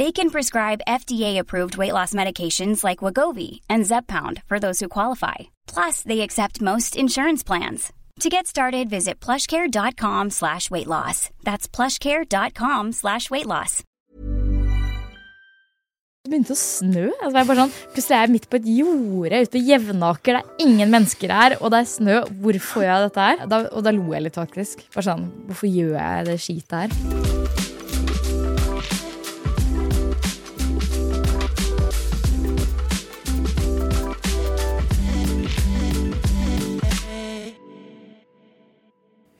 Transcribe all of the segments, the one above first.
They can prescribe FDA-approved weight loss medications like Wagovi and Zeppound for those who qualify. Plus, they accept most insurance plans. To get started, visit plushcare.com slash weight loss. That's plushcare.com slash weight loss. Det begynte å snø. Altså, jeg bare sånn, plutselig er jeg midt på et jorde ute på Jevnaker. Det er ingen mennesker her, og det er snø. Hvorfor gjør jeg dette her? Da, og da lo jeg litt, faktisk. Bare sånn, Hvorfor gjør jeg det skitet her?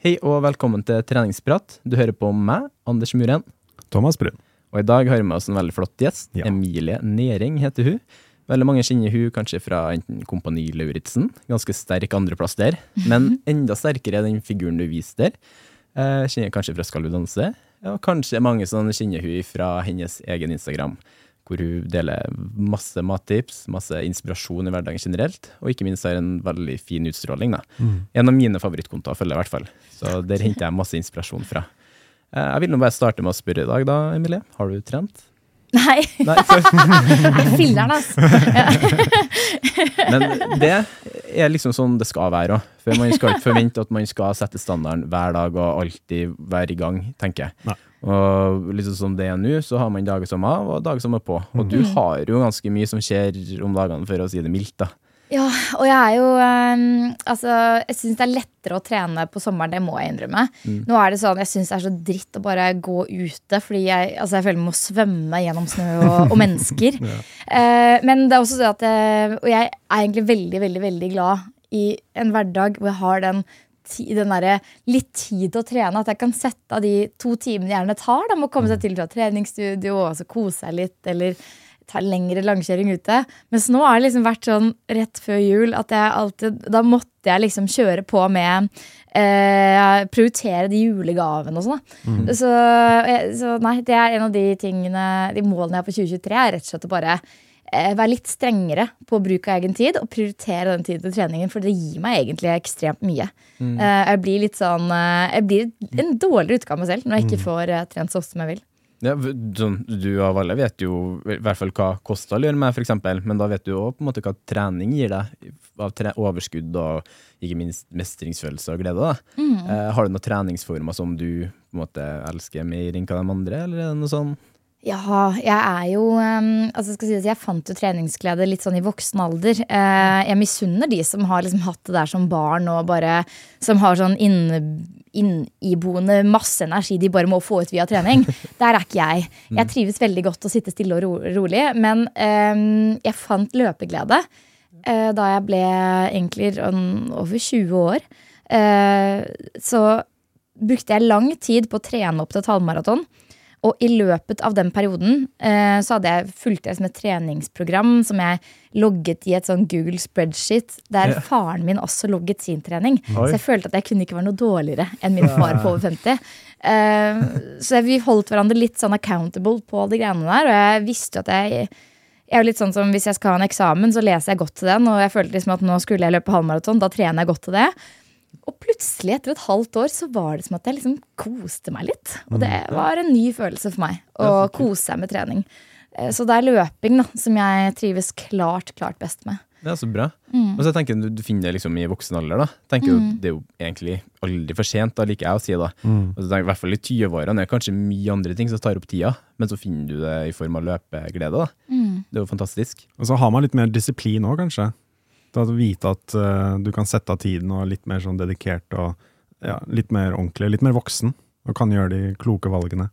Hei og velkommen til treningsprat. Du hører på meg, Anders Muren. Thomas Brun. Og i dag har vi med oss en veldig flott gjest. Ja. Emilie Næring heter hun. Veldig mange kjenner hun kanskje fra enten Kompani Lauritzen, ganske sterk andreplass der, men enda sterkere er den figuren du viste der. Eh, kjenner kanskje fra Skal vi danse, og kanskje mange som kjenner hun fra hennes egen Instagram, hvor hun deler masse mattips, masse inspirasjon i hverdagen generelt, og ikke minst har en veldig fin utstråling. Da. En av mine favorittkontoer følger jeg i hvert fall, så der henter jeg masse inspirasjon fra. Eh, Jeg vil nå bare starte med å spørre i dag, da, Emilie. Har du trent? Nei, Nei filler'n, altså. men det er liksom sånn det skal være òg. For man skal ikke forvente at man skal sette standarden hver dag og alltid være i gang, tenker jeg. Nei. Og liksom som det er nå, så har man dager som av og dager som er på. Og du har jo ganske mye som skjer om dagene, for å si det mildt, da. Ja, og jeg er jo um, Altså, jeg syns det er lettere å trene på sommeren, det må jeg innrømme. Nå er det sånn, Jeg syns det er så dritt å bare gå ute, fordi jeg, altså jeg føler jeg må svømme gjennom snø og, og mennesker. Eh, men det er også sånn at jeg, Og jeg er egentlig veldig, veldig, veldig glad i en hverdag hvor jeg har den den der, litt tid til å trene. At jeg kan sette av de to timene gjerne tar. Da, med å komme seg til fra treningsstudio og så kose seg litt. Eller ta lengre langkjøring ute. Mens nå har det liksom vært sånn rett før jul at jeg alltid Da måtte jeg liksom kjøre på med eh, Prioritere de julegavene og sånn. mm. Så, så nei, det er en av de tingene De målene jeg har for 2023, er rett og slett å bare eh, være litt strengere på bruk av egen tid og prioritere den tiden til treningen, for det gir meg egentlig ekstremt mye. Mm. jeg blir litt sånn eh, Jeg blir en dårligere utgave av meg selv når jeg ikke får eh, trent så ofte som jeg vil. Ja, sånn, du av alle vet jo i hvert fall hva kosthold gjør med, eksempel, men da vet du òg hva trening gir deg av tre overskudd og ikke minst mestringsfølelse og glede. Eh, har du noen treningsformer som du måte elsker mer enn hva de andre, eller er det noe sånn? Ja, jeg er jo um, altså skal jeg, si at jeg fant jo treningsglede litt sånn i voksen alder. Uh, jeg misunner de som har liksom hatt det der som barn og bare Som har sånn inne, inniboende masse energi de bare må få ut via trening. Der er ikke jeg. Jeg trives veldig godt å sitte stille og ro, rolig. Men um, jeg fant løpeglede uh, da jeg ble egentlig sånn over 20 år. Uh, så brukte jeg lang tid på å trene opp til et halvmaraton. Og i løpet av den perioden eh, så hadde jeg fulgt det som et treningsprogram som jeg logget i et sånn Google spreadsheet, der faren min også logget sin trening. Oi. Så jeg følte at jeg kunne ikke være noe dårligere enn min far på over 50. Eh, så vi holdt hverandre litt sånn accountable på de greiene der, og jeg visste jo at jeg jeg er jo litt sånn som Hvis jeg skal ha en eksamen, så leser jeg godt til den. Og jeg følte liksom at nå skulle jeg løpe halvmaraton, da trener jeg godt til det. Og plutselig, etter et halvt år, så var det som at jeg liksom koste meg litt. Og det var en ny følelse for meg. Å kose seg med trening. Eh, Så det er løping da, som jeg trives klart, klart best med. Det er så bra. Mm. Og så tenker jeg, du, du finner det liksom i voksen alder. da. Tenker mm. Det er jo egentlig aldri for sent, da liker jeg å si. da. Og så tenker I hvert fall i 20-årene er det kanskje mye andre ting som tar opp tida, men så finner du det i form av løpeglede. da. Mm. Det er jo fantastisk. Og så har man litt mer disiplin òg, kanskje. Da å vite at uh, du kan sette av tiden og litt mer sånn dedikert og ja, litt mer ordentlig, litt mer voksen. Og kan gjøre de kloke valgene.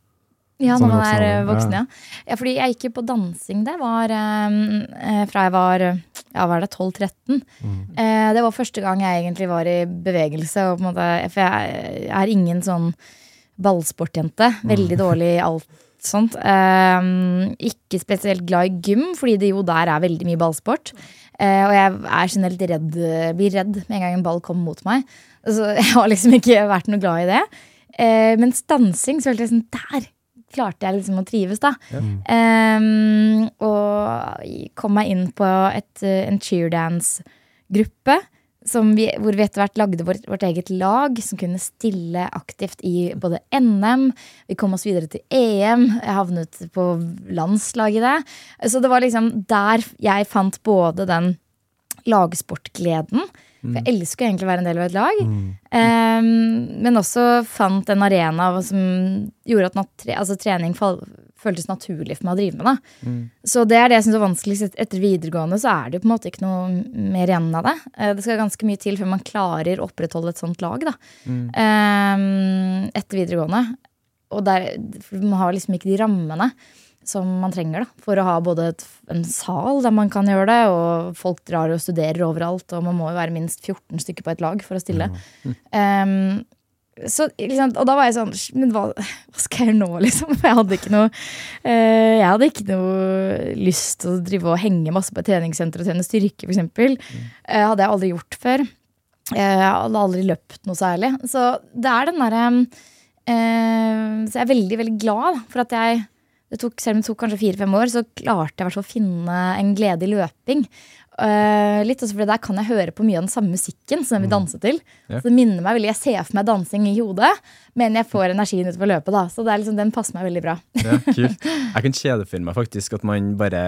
Ja, når man er voksen, ja. ja. Fordi jeg gikk jo på dansing. Det var eh, eh, fra jeg var ja, var det 12-13. Eh, det var første gang jeg egentlig var i bevegelse. Måte, for jeg, jeg er ingen sånn ballsportjente. Veldig dårlig i alt sånt. Eh, ikke spesielt glad i gym, fordi det jo der er veldig mye ballsport. Eh, og jeg er generelt redd, blir redd med en gang en ball kommer mot meg. Så jeg har liksom ikke vært noe glad i det. Eh, men stansing, så følte jeg sånn Der klarte jeg liksom å trives, da. Eh, og kom meg inn på et, eh, en cheerdance-gruppe. Som vi, hvor vi etter hvert lagde vårt, vårt eget lag, som kunne stille aktivt i både NM. Vi kom oss videre til EM. Jeg havnet på landslaget i det. Så det var liksom der jeg fant både den lagsportgleden. For jeg elsker jo egentlig å være en del av et lag. Eh, men også fant en arena som gjorde at tre, altså, trening fall føltes naturlig for meg å drive med. Da. Så det er det jeg syns er vanskeligst etter videregående. Så er det jo på en måte ikke noe mer igjen av det. Eh, Det skal ganske mye til før man klarer å opprettholde et sånt lag da. Eh, etter videregående. Og der, man har liksom ikke de rammene som man trenger da, for å ha både et, en sal der man kan gjøre det, og folk drar og studerer overalt, og man må jo være minst 14 stykker på et lag for å stille. Um, så, liksom, og da var jeg sånn Men hva, hva skal jeg gjøre nå, liksom? For jeg hadde ikke noe eh, Jeg hadde ikke noe lyst til å drive og henge masse på et treningssenter og trene styrke, f.eks. Mm. hadde jeg aldri gjort før. Eh, Jeg hadde aldri løpt noe særlig. Så det er den derre eh, Så jeg er veldig, veldig glad for at jeg det tok, Selv om det tok kanskje fire-fem år, så klarte jeg å finne en glede i løping. Uh, litt også fordi Der kan jeg høre på mye av den samme musikken som jeg vil danse til. Yeah. Så det minner meg veldig, Jeg ser for meg dansing i hodet, men jeg får energien utover løpet. da Så det er liksom, den passer meg veldig bra. Ja, kult. Jeg kan kjedefilme meg faktisk at man bare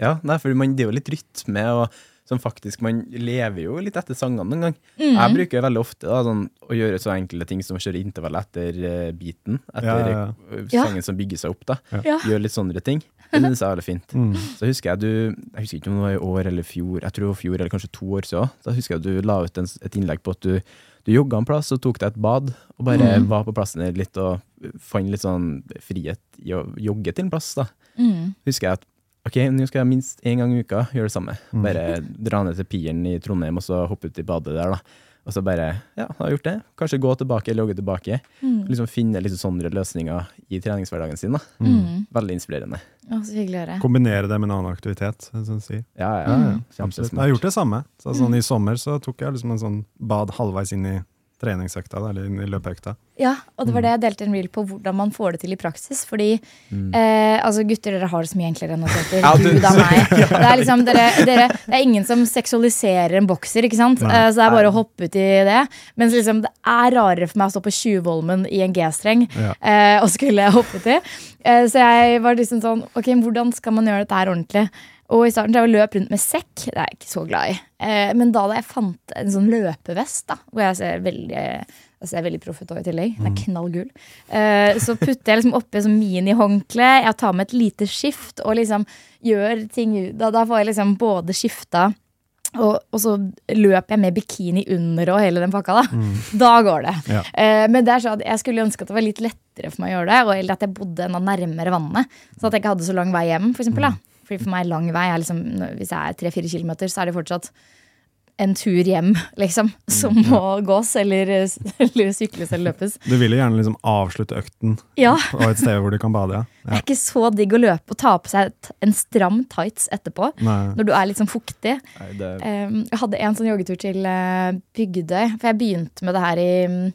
Ja, nei, for man, det er jo litt rytme, og som faktisk Man lever jo litt etter sangene noen gang. Mm. Jeg bruker veldig ofte da, sånn, å gjøre så enkle ting som å kjøre intervall etter uh, beaten. Etter Ja, ja, eh, Ja. sangen som bygger seg opp. da Ja. Gjøre litt sånne ting. Det synes jeg er veldig fint. Så husker jeg du Jeg husker ikke om det var i år eller fjor, jeg tror det var fjor eller kanskje to år siden. Da husker jeg at du la ut en, et innlegg på at du, du jogga en plass og tok deg et bad, og bare var på plassen der litt og fant litt sånn frihet i å jogge til en plass. da Mm. Husker jeg at ok, nå skal jeg minst én gang i uka gjøre det samme. Bare dra ned til Piren i Trondheim og så hoppe ut i badet der. da Og så bare, ja, har jeg gjort det. Kanskje gå tilbake eller jogge tilbake. Liksom Finne litt sånne løsninger i treningshverdagen sin. da Mm. Veldig inspirerende. Å, så hyggelig å høre. Kombinere det med en annen aktivitet. Som du sier. Ja, ja, Absolutt. Kjempesmart. Jeg har gjort det samme. Så sånn, I sommer så tok jeg liksom en sånn bad halvveis inn i treningsøkta, eller i løpeøkta. Ja, og det var det jeg delte en reel på hvordan man får det til i praksis. Fordi eh, altså gutter, dere har det så mye enklere enn oss jenter. Ja, Gud a meg. Det er liksom, dere, dere, det er ingen som seksualiserer en bokser, ikke sant? Eh, så det er bare å hoppe ut i det. Mens liksom, det er rarere for meg å stå på Tjuvholmen i en G-streng Ja. eh, og skulle hoppe uti. Eh, så jeg var liksom sånn Ok, hvordan skal man gjøre dette her ordentlig? Og i starten drev jeg løp rundt med sekk. Det er jeg ikke så glad i. Eh, men da da jeg fant en sånn løpevest, da, hvor jeg ser veldig jeg ser veldig proff ut i tillegg. Den er knallgul. Eh, så putter jeg liksom oppi et sånn minihåndkle. Jeg tar med et lite skift og liksom gjør ting Da, da får jeg liksom både skifta og, og så løper jeg med bikini under og hele den pakka. Da Da går det. Ja. Eh, men det er sånn at jeg skulle ønske at det var litt lettere for meg å gjøre det. Og, eller at jeg bodde enda nærmere vannet. Sånn at jeg ikke hadde så lang vei hjem. For eksempel, da. Fordi for meg lang vei er liksom Hvis jeg er tre-fire kilometer, så er det fortsatt en tur hjem, liksom. Som må gås eller, eller sykles eller løpes. Du vil jo gjerne liksom avslutte økten Ja. på et sted hvor du kan bade, ja. Det er ikke så digg å løpe og ta på seg en stram tights etterpå. Nei. Når du er litt sånn fuktig. Nei, det, Um, jeg hadde en sånn joggetur til uh, Bygdøy. For jeg begynte med det her i, mm,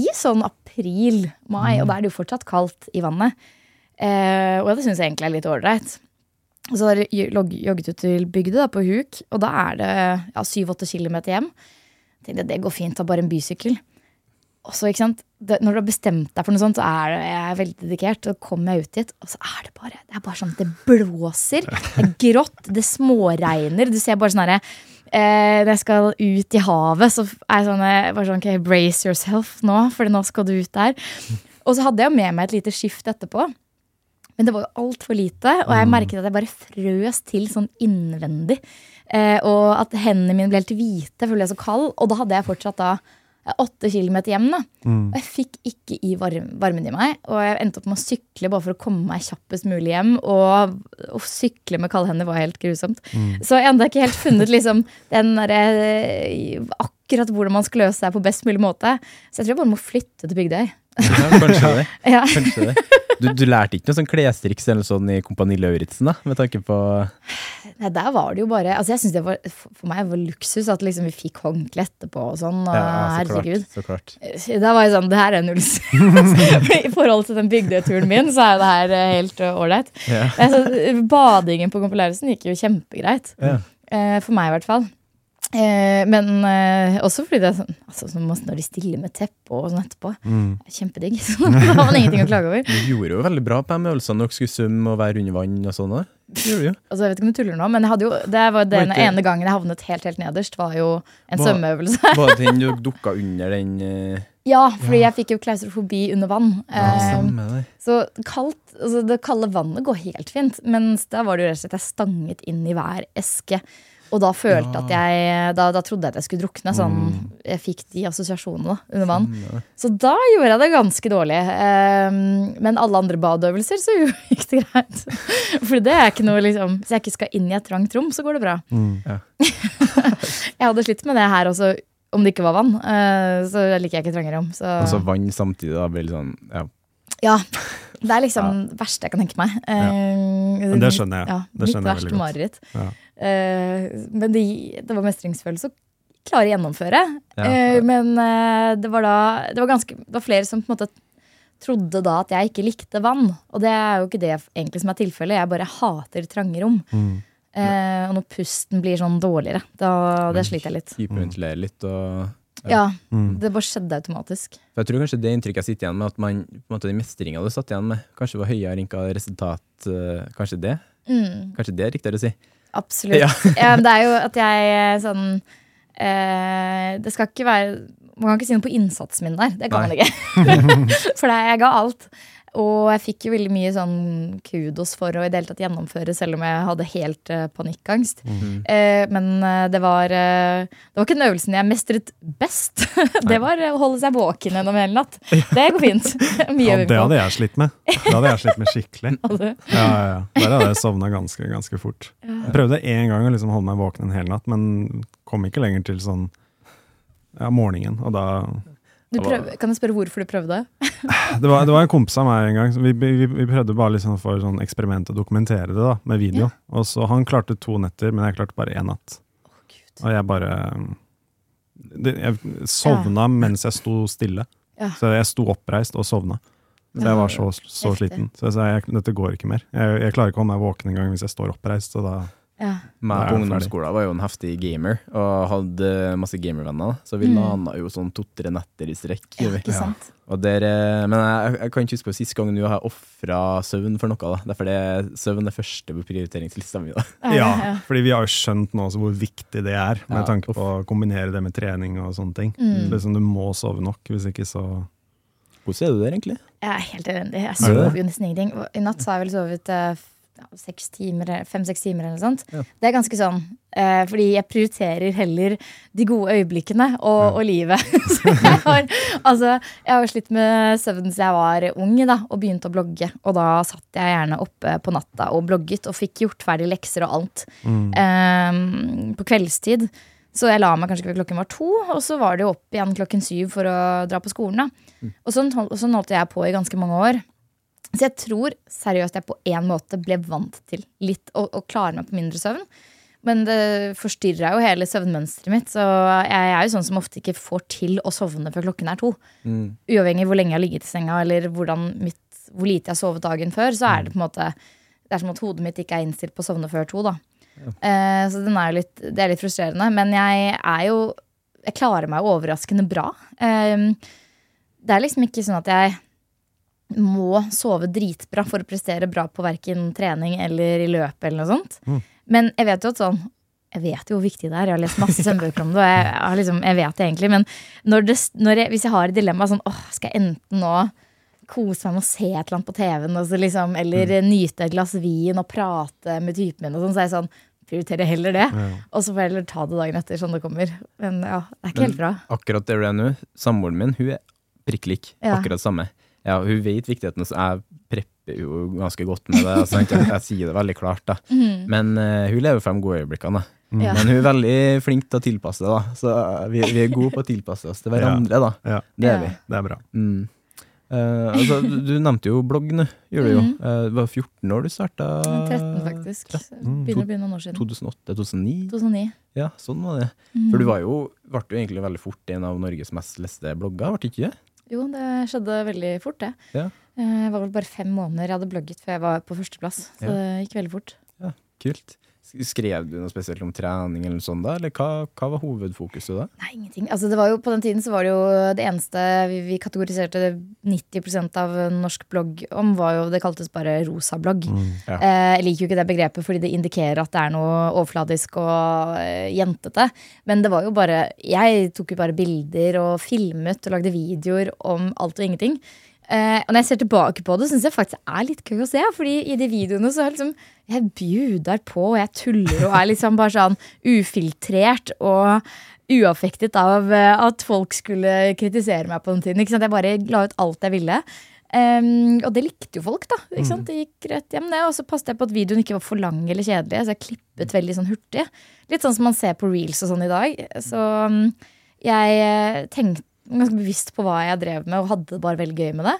i sånn april-mai, og da er det jo fortsatt kaldt i vannet. Eh, og det syns jeg egentlig er litt ålreit. Og så jeg jogget ut til bygda, på huk, og da er det ja, 7-8 kilometer hjem. Jeg tenkte det går fint, ta bare en bysykkel. Og så, ikke sant, det, Når du har bestemt deg for noe sånt, så er det, jeg er veldig dedikert. Så kommer jeg ut dit, og så er det bare det er bare sånn det blåser. Det er grått, det småregner. Du ser bare sånn herre eh, Når jeg skal ut i havet, så er jeg sånn, eh, bare sånn ok, brace yourself nå, for nå skal du ut der. Og så hadde jeg med meg et lite skift etterpå. Men det var jo altfor lite, og jeg merket at jeg bare frøs til sånn innvendig. Eh, og at hendene mine ble helt hvite, for jeg ble så kald. Og da hadde jeg fortsatt da åtte kilometer hjem. da. Og jeg fikk ikke i varm, varmen i meg. Og jeg endte opp med å sykle bare for å komme meg kjappest mulig hjem. Og å sykle med kalde hender var helt grusomt. Så jeg ennå ikke helt funnet liksom den derre eh, Akkurat hvordan man skal løse seg på best mulig måte. Så jeg tror jeg bare må flytte til Bygdøy. Ja, kanskje det. Ja. Kanskje det. Du, du lærte ikke noe sånn klestriks eller sånn i Kompani Lauritzen, da? Med tanke på Nei, der var det jo bare altså jeg synes det var, For meg var luksus at liksom vi fikk håndkle etterpå og sånn. Og, Ja, så herregud. klart. Så klart. Da var jeg sånn, det her er null. I forhold til den bygdeturen min, så er jo det her eh, helt eh, ålreit. Ja. Altså, badingen på Kompolæresen gikk jo kjempegreit. Ja. Eh, for meg, i hvert fall. Eh, men eh, også fordi det er sånn altså, Når de stiller med teppe og sånn etterpå. er Kjempedigg. Så da har man ingenting å klage over. Du gjorde jo veldig bra på de øvelsene dere skulle svømme og være under vann og sånn. Altså, jeg vet ikke om du tuller nå, men jo, det var den Var ikke- ene gangen jeg havnet helt helt nederst, var jo en svømmeøvelse. Var det den du dukka under den eh, Ja, fordi jeg fikk jo klaustrofobi under vann. ja, Eh, Så kaldt, altså det kalde vannet går helt fint, mens da var det jo rett og slett jeg stanget inn i hver eske. Og da følte at jeg Da, da trodde jeg at jeg skulle drukne. Sånn, jeg fikk de assosiasjonene da, under vann. Så da gjorde jeg det ganske dårlig. Um, men alle andre badeøvelser så gikk det greit. For det er ikke noe liksom Hvis jeg ikke skal inn i et trangt rom, så går det bra. Ja. jeg hadde slitt med det her også, om det ikke var vann. Eh, så liker jeg ikke trange rom. Så Og så vann samtidig, da blir det sånn ja. ja. Det er liksom det verste jeg kan tenke meg. Eh, Men det skjønner jeg. Ja, Det mitt skjønner jeg verste mareritt. Ja. Eh, men det, det var mestringsfølelse å klare å gjennomføre. Ja. ja. men eh, det var da det var, ganske, det var flere som på en måte trodde da at jeg ikke likte vann. Og det er jo ikke det egentlig som er tilfellet. Jeg bare hater trange rom. Mm. Eh, og når pusten blir sånn dårligere, da det sliter jeg litt. Hyperventilere litt og Ja, Mm. Det bare skjedde automatisk. For jeg tror kanskje det inntrykket jeg sitter igjen med, at man, på en måte den mestringa du satt igjen med, kanskje var høyere enn hva resultat eh, Kanskje det? Mm. Kanskje det er riktigere å si? Absolutt. Ja. Det er jo at jeg eh, sånn eh, Det skal ikke være Man kan ikke si noe på innsatsen min der. Det kan man ikke. For det, jeg ga alt. Og jeg fikk jo veldig mye sånn kudos for å i det hele tatt gjennomføre, selv om jeg hadde helt uh, panikkangst. Eh, men uh, det var Det var ikke den øvelsen jeg mestret best. det var å holde seg våken gjennom hele natt. Det går fint. Ja, det hadde jeg slitt med. Det hadde jeg slitt med skikkelig. Ja, ja, ja. Der hadde jeg sovna ganske, ganske fort. Jeg prøvde én gang å liksom holde meg våken en hel natt, men kom ikke lenger til sånn ja, morgenen. Og da prøv, kan jeg spørre hvorfor du prøvde? Det var, det var en kompis av meg en gang. Vi, vi, vi prøvde bare liksom for sånn eksperiment å dokumentere det da, med video. Og så Han klarte to netter, men jeg klarte bare én natt. Og jeg bare det, Jeg sovna mens jeg sto stille. Ja. Så jeg sto oppreist og sovna. Så jeg var så, så sliten. Så jeg sa dette går ikke mer. Jeg, jeg klarer ikke å holde meg våken engang hvis jeg står oppreist. Så da, Ja. Meg på ungdomsskolen var jo en heftig gamer, og hadde masse gamervenner. Så vi Mm. lana jo sånn to-tre netter i strekk. ja, ikke sant? Og der, eh, men jeg, jeg kan ikke huske på sist gang nå har jeg ofra søvn for noe. da. Derfor det er søvn det første på prioriteringslista mi. da. ja, fordi vi har jo skjønt nå også hvor viktig det er, med Ja, tanke uff. på å kombinere det med trening og sånne ting. Mm. Så liksom, du må sove nok, hvis ikke så Hvordan er du der, egentlig? Jeg er helt elendig. Jeg Er sover jo nesten ingenting. I natt så har jeg vel sovet eh, f- ja, seks timer, fem-seks timer eller noe sånt. Ja. Det er ganske sånn, eh, fordi jeg prioriterer heller de gode øyeblikkene og, og livet. jeg har, altså, jeg har slitt med søvn siden jeg var ung da, og begynte å blogge. Og da satt jeg gjerne oppe på natta og blogget og fikk gjort ferdig lekser og alt. eh, på kveldstid. Så jeg la meg kanskje ved klokken var to, og så var det jo opp igjen klokken syv for å dra på skolen. da. Og sånn, sånn holdt jeg på i ganske mange år. Så jeg tror seriøst jeg på en måte ble vant til litt å, å klare meg på mindre søvn. Men det forstyrra jo hele søvnmønsteret mitt, så jeg er jo sånn som ofte ikke får til å sovne før klokken er to. Uavhengig hvor lenge jeg har ligget i senga, eller mitt, hvor lite jeg har sovet dagen før, så er det på en måte Det er som at hodet mitt ikke er innstilt på å sovne før to, da. Eh, så den er litt, det er litt frustrerende. Men jeg er jo Jeg klarer meg overraskende bra. Eh, det er liksom ikke sånn at jeg må sove dritbra for å prestere bra på verken trening eller i løpet eller noe sånt. Men jeg vet jo at sånn jeg vet jo hvor viktig det er. Jeg har lest masse søvnbøker om det. og jeg, jeg, har liksom, jeg vet det egentlig, Men når det, når jeg, hvis jeg har et dilemma sånn åh, Skal jeg enten nå kose meg med å se et eller annet på TV-en altså liksom, eller nyte et glass vin og prate med typen min, og sånn, så er jeg sånn prioriterer heller det. Og så får jeg heller ta det dagen etter, sånn det kommer. Men ja, det er ikke helt bra. Akkurat det du er nå, samboeren min, hun er prikk lik. Ja. Akkurat samme. Ja, hun vet viktigheten, så jeg prepper jo ganske godt med det. Altså, jeg, jeg sier det veldig klart, da. Mm. Men uh, hun lever frem gode øyeblikkene. Mm. Men hun er veldig flink til å tilpasse det, da. Så vi, vi er gode på å tilpasse oss til hverandre, da. Ja, Det er vi. det er bra. Mm. Uh, altså, du, du nevnte jo blogg nå, gjorde du jo. Uh, Eh, det var 14 år du starta? 13, faktisk. Mm. Begynner å begynne noen år siden. 2008-2009? 2009. Ja, sånn var det. Mhm. For du var jo, ble jo egentlig veldig fort en av Norges mest leste blogger, ble du ikke det? Jo, det skjedde veldig fort, det. Ja. Eh, Det var vel bare fem måneder jeg hadde blogget før jeg var på førsteplass. Så Ja. det gikk veldig fort. Ja, Kult. Skrev du noe spesielt om trening eller noe sånt da, eller hva, hva var hovedfokuset da? Nei, ingenting. Altså, det var jo, på den tiden så var det jo det eneste vi, vi kategoriserte 90% av norsk blogg om, var jo Det kaltes bare rosa blogg. Ja. Eh, jeg liker jo ikke det begrepet fordi det indikerer at det er noe overfladisk og eh, jentete. Men det var jo bare Jeg tok jo bare bilder og filmet og lagde videoer om alt og ingenting. Eh, og når jeg ser tilbake på det, syns jeg faktisk det er litt gøy å se. Fordi i de videoene så er liksom Jeg bjuder på, og jeg tuller og er liksom bare sånn ufiltrert og uaffektet av uh, at folk skulle kritisere meg på den tiden. Ikke sant? Jeg bare la ut alt jeg ville. Um, og det likte jo folk, da. Ikke sant? Det gikk rett hjem, det. Og så passet jeg på at videoen ikke var for lang eller kjedelig. Så jeg klippet veldig sånn hurtig. Litt sånn som man ser på reels og sånn i dag. Så um, jeg eh, tenkte ganske bevisst på hva jeg drev med, og hadde det bare veldig gøy med det.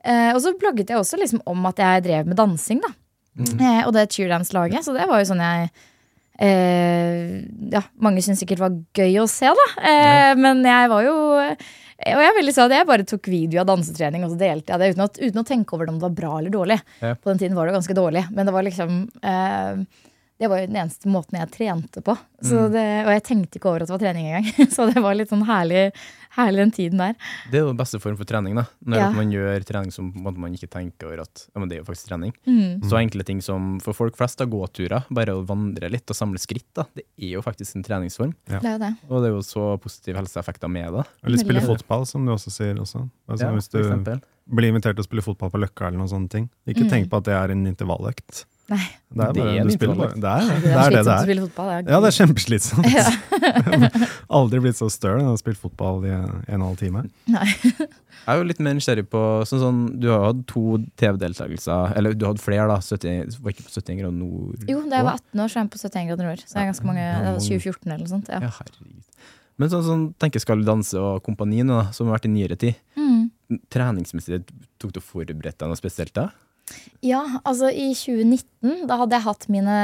Eh, og så blogget jeg også liksom om at jeg drev med dansing, da. Eh, og det cheerdance-laget. Så det var jo sånn jeg eh, Ja, mange syntes sikkert var gøy å se, da. Eh, Men jeg var jo og jeg er veldig jeg bare tok video av dansetrening og så delte jeg det uten å, uten å tenke over om det var bra eller dårlig. Ja. På den tiden var det ganske dårlig, men det var liksom eh, Det var jo den eneste måten jeg trente på. Så det, og jeg tenkte ikke over at det var trening engang. Så det var litt sånn herlig, herlig den tiden der. Det er jo den beste form for trening, da. Når Ja. man gjør trening som på en måte man ikke tenker over at ja, men det er jo faktisk trening. Mm. Så enkle ting som for folk flest, da, gåturer, bare å vandre litt og samle skritt, da, det er jo faktisk en treningsform. Det er det. Og det er jo så positive helseeffekter med det. Eller spille fotball, som du også sier. Også. Altså, Ja, hvis du blir invitert til å spille fotball på Løkka, eller noen sånne ting. Ikke Mm. tenk på at det er en intervalløkt. Nei, Det er, Det bare, er du spiller bare. Det er det det er. Det det er. fotball. Det er Ja, det er kjempeslitsomt. Ja. Aldri blitt så støl enn å ha spilt fotball i en og en halv time. Nei. Jeg er jo litt mer nysgjerrig på sånn, sånn, Du har jo hatt to TV-deltakelser, eller du hadde flere, da. 70, var ikke på 71 grader nord? Jo, da jeg var 18 år, så var jeg på 71 grader nord. Så det er ganske mange, det var 2014 eller noe sånt. Ja. Ja, herregud. Men sånn, sånn tenker Skal vi danse og kompaniene, da, som har vært i nyere tid. Mm. Treningsmessig, tok du og forberedte deg noe spesielt da? Ja, altså i 2019, da hadde jeg hatt mine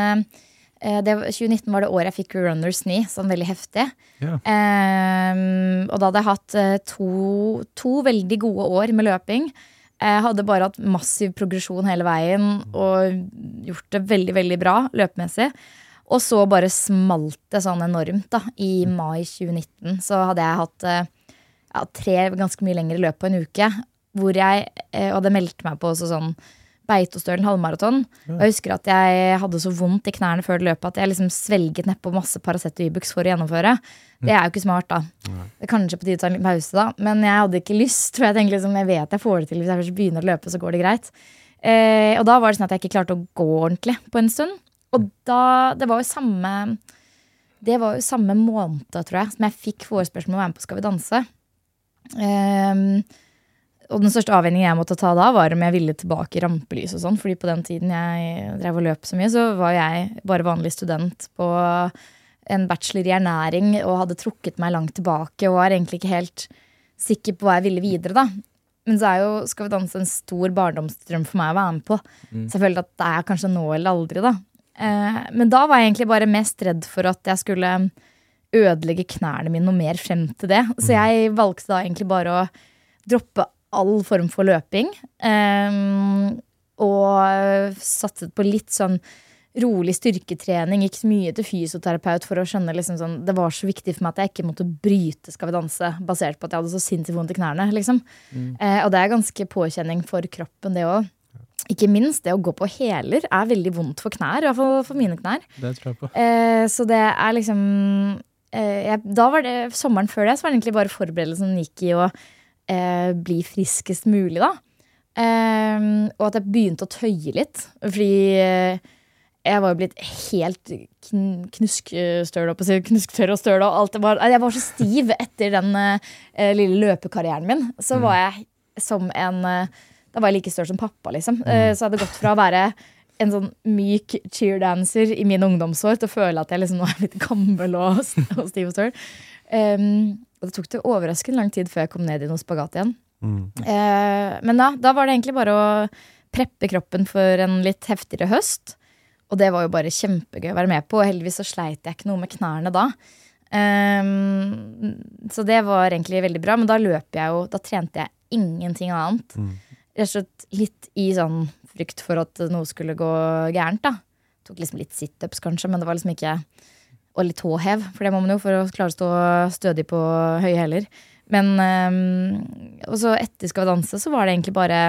eh, det, 2019 var det året jeg fikk runners knee, sånn veldig heftig. Yeah. Um, og da hadde jeg hatt eh, to, to veldig gode år med løping. Jeg hadde bare hatt massiv progresjon hele veien og gjort det veldig, veldig bra løpemessig. Og så bare smalt det sånn enormt da, i mai 2019. Så hadde jeg hatt eh, ja, tre ganske mye lengre løp på en uke. Hvor jeg hadde meldt meg på også sånn Beitostølen halvmaraton. Og jeg husker at jeg hadde så vondt i knærne før det løpet at jeg liksom svelget nedpå masse Paracet og Ibux for å gjennomføre. Det er jo ikke smart, da. Det er kanskje på tide å ta en liten pause, da. Men jeg hadde ikke lyst. For jeg tenkte liksom, jeg vet jeg får det til hvis jeg først begynner å løpe, så går det greit. Eh, og da var det sånn at jeg ikke klarte å gå ordentlig på en stund. Og da Det var jo samme Det var jo samme måned, tror jeg, som jeg fikk forespørsel om å være med på Skal vi danse. Ehm, og den største avveiningen jeg måtte ta da, var om jeg ville tilbake i rampelys og sånn. Fordi på den tiden jeg drev og løp så mye, så var jeg bare vanlig student på en bachelor i ernæring og hadde trukket meg langt tilbake og var egentlig ikke helt sikker på hva jeg ville videre, da. Men så er jo Skal vi danse en stor barndomsdrøm for meg å være med på. Jeg følte at det er kanskje nå eller aldri, da. Eh, men da var jeg egentlig bare mest redd for at jeg skulle ødelegge knærne mine noe mer frem til det. Så jeg valgte da egentlig bare å droppe all form for løping. Um, og satset på litt sånn rolig styrketrening. Gikk mye til fysioterapeut for å skjønne liksom sånn, Det var så viktig for meg at jeg ikke måtte bryte Skal vi danse basert på at jeg hadde så sinnssykt vondt i knærne. Liksom. Eh, og det er ganske påkjenning for kroppen, det òg. Ikke minst det å gå på hæler er veldig vondt for knær. I hvert fall for mine knær. Det tror jeg på. Eh, så det er liksom eh, jeg, Da var det sommeren før det, så var det egentlig bare forberedelsen gikk i å eh, bli friskest mulig, da. Eh, og at jeg begynte å tøye litt. Fordi eh, jeg var jo blitt helt kn knuskstøl og knusktørr og støl. Og alt Jeg, var, jeg var så stiv etter den eh, lille løpekarrieren min. Så var jeg som en eh, Da var jeg like støl som pappa, liksom. Eh, så jeg hadde gått fra å være en sånn myk cheerdancer i mine ungdomsår til å føle at jeg liksom nå er litt gammel og, og stiv og støl. Um, og det tok det overraskende lang tid før jeg kom ned i noe spagat igjen. Eh, men da, da var det egentlig bare å preppe kroppen for en litt heftigere høst. Og det var jo bare kjempegøy å være med på. Og heldigvis så sleit jeg ikke noe med knærne da. Ehm, så det var egentlig veldig bra. Men da løp jeg jo Da trente jeg ingenting annet. Rett og slett litt i sånn frykt for at noe skulle gå gærent, da. Tok liksom litt situps, kanskje, men det var liksom ikke Og litt tåhev, for det må man jo for å klare å stå stødig på høye hæler. Men ehm, Og så etter Skal vi danse, så var det egentlig bare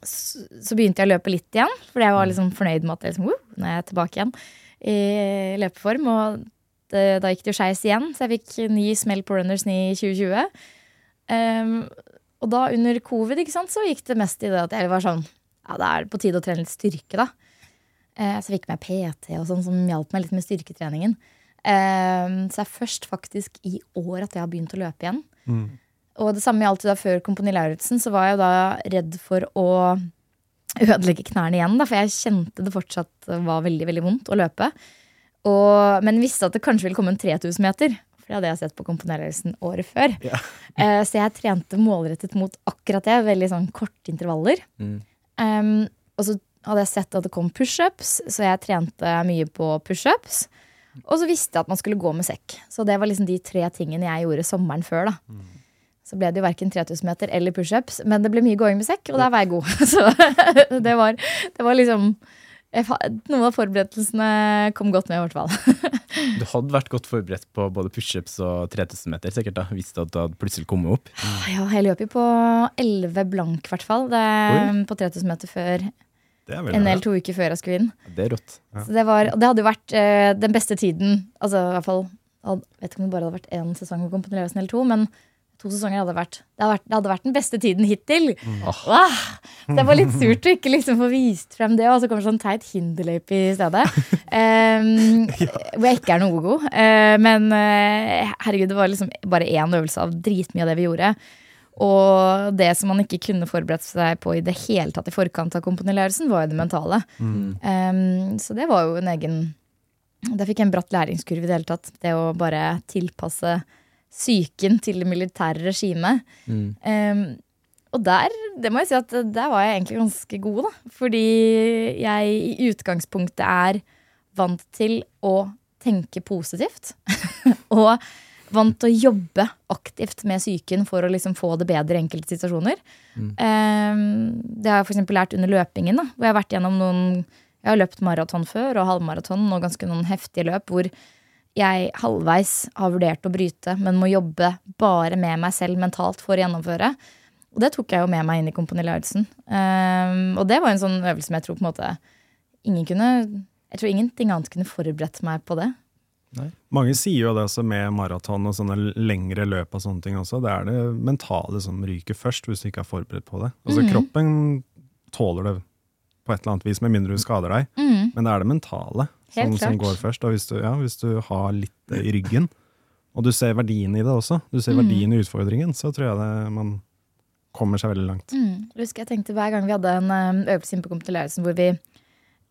så så begynte jeg å løpe litt igjen, fordi jeg var liksom fornøyd med at jeg liksom, «Woo, nå er jeg tilbake igjen i løpeform. Og det, da gikk det jo skeis igjen, så jeg fikk ny smell på Runners i 2020. Um, og da under covid ikke sant, så gikk det mest i det at jeg var sånn Ja, da er det på tide å trene litt styrke, da. Eh, så jeg fikk meg PT og sånn, som hjalp meg litt med styrketreningen. Ehm, så det er først faktisk i år at jeg har begynt å løpe igjen. Og det samme gjaldt da før Kompani Lauritzen, så var jeg da redd for å ødelegge knærne igjen, da, for jeg kjente det fortsatt var veldig veldig vondt å løpe. Og, men visste at det kanskje ville komme en 3000 meter. For det hadde jeg sett på Kompani Lauritzen året før. Ja. så jeg trente målrettet mot akkurat det, veldig sånn korte intervaller. Um, og så hadde jeg sett at det kom pushups, så jeg trente mye på pushups. Og så visste jeg at man skulle gå med sekk. Så det var liksom de tre tingene jeg gjorde sommeren før. da så ble det jo verken 3000 meter eller pushups, men det ble mye gåing med sekk, og der var jeg god. Så det var, det var liksom Noen av forberedelsene kom godt med, i hvert fall. Du hadde vært godt forberedt på både pushups og 3000 meter, sikkert da, hvis du hadde plutselig kommet opp. Ja, jeg løp jo på 11 blank, i hvert fall. På 3000 meter før en eller to uker før jeg skulle inn. Det er rått. Så det, var, det hadde jo vært uh, den beste tiden. Altså i hvert fall Jeg vet ikke om det bare hadde vært én sesong å komponere Lauritzen eller to, men to sesonger hadde vært det, hadde vært det hadde vært den beste tiden hittil. Åh, det var litt surt å ikke liksom få vist frem det, og så kommer sånn teit hinderløype i stedet. Um, Hvor jeg ikke er noe god. Uh, men uh, herregud, det var liksom bare én øvelse av dritmye av det vi gjorde. Og det som man ikke kunne forberedt seg på i det hele tatt i forkant av komponilærelsen var jo det mentale. Um, så det var jo en egen Da fikk jeg en bratt læringskurve i det hele tatt. Det å bare tilpasse psyken til det militære regimet. Um, og der, det må jeg si at der var jeg egentlig ganske god, da. Fordi jeg i utgangspunktet er vant til å tenke positivt. og vant til å jobbe aktivt med psyken for å liksom få det bedre i enkelte situasjoner. Um, det har jeg eksempel lært under løpingen, da, hvor jeg har vært gjennom noen Jeg har løpt maraton før, og halvmaraton, og ganske noen heftige løp hvor jeg halvveis har vurdert å bryte, men må jobbe bare med meg selv mentalt for å gjennomføre. Og det tok jeg jo med meg inn i Kompani Um, og det var en sånn øvelse som jeg tror på en måte ingen kunne Jeg tror ingenting annet kunne forberedt meg på det. Mange sier jo det også med maraton og sånne lengre løp og sånne ting også. Det er det mentale som ryker først, hvis du ikke er forberedt på det. Altså mm. Kroppen tåler det på et eller annet vis, med mindre du skader deg. Men det er det mentale. Som, som går først. Og hvis du, ja, hvis du har litt i ryggen, og du ser verdien i det også, du ser verdien i utfordringen, så tror jeg det, man kommer seg veldig langt. Mm. Jeg husker jeg tenkte Hver gang vi hadde en øvelse inne på Kompani hvor vi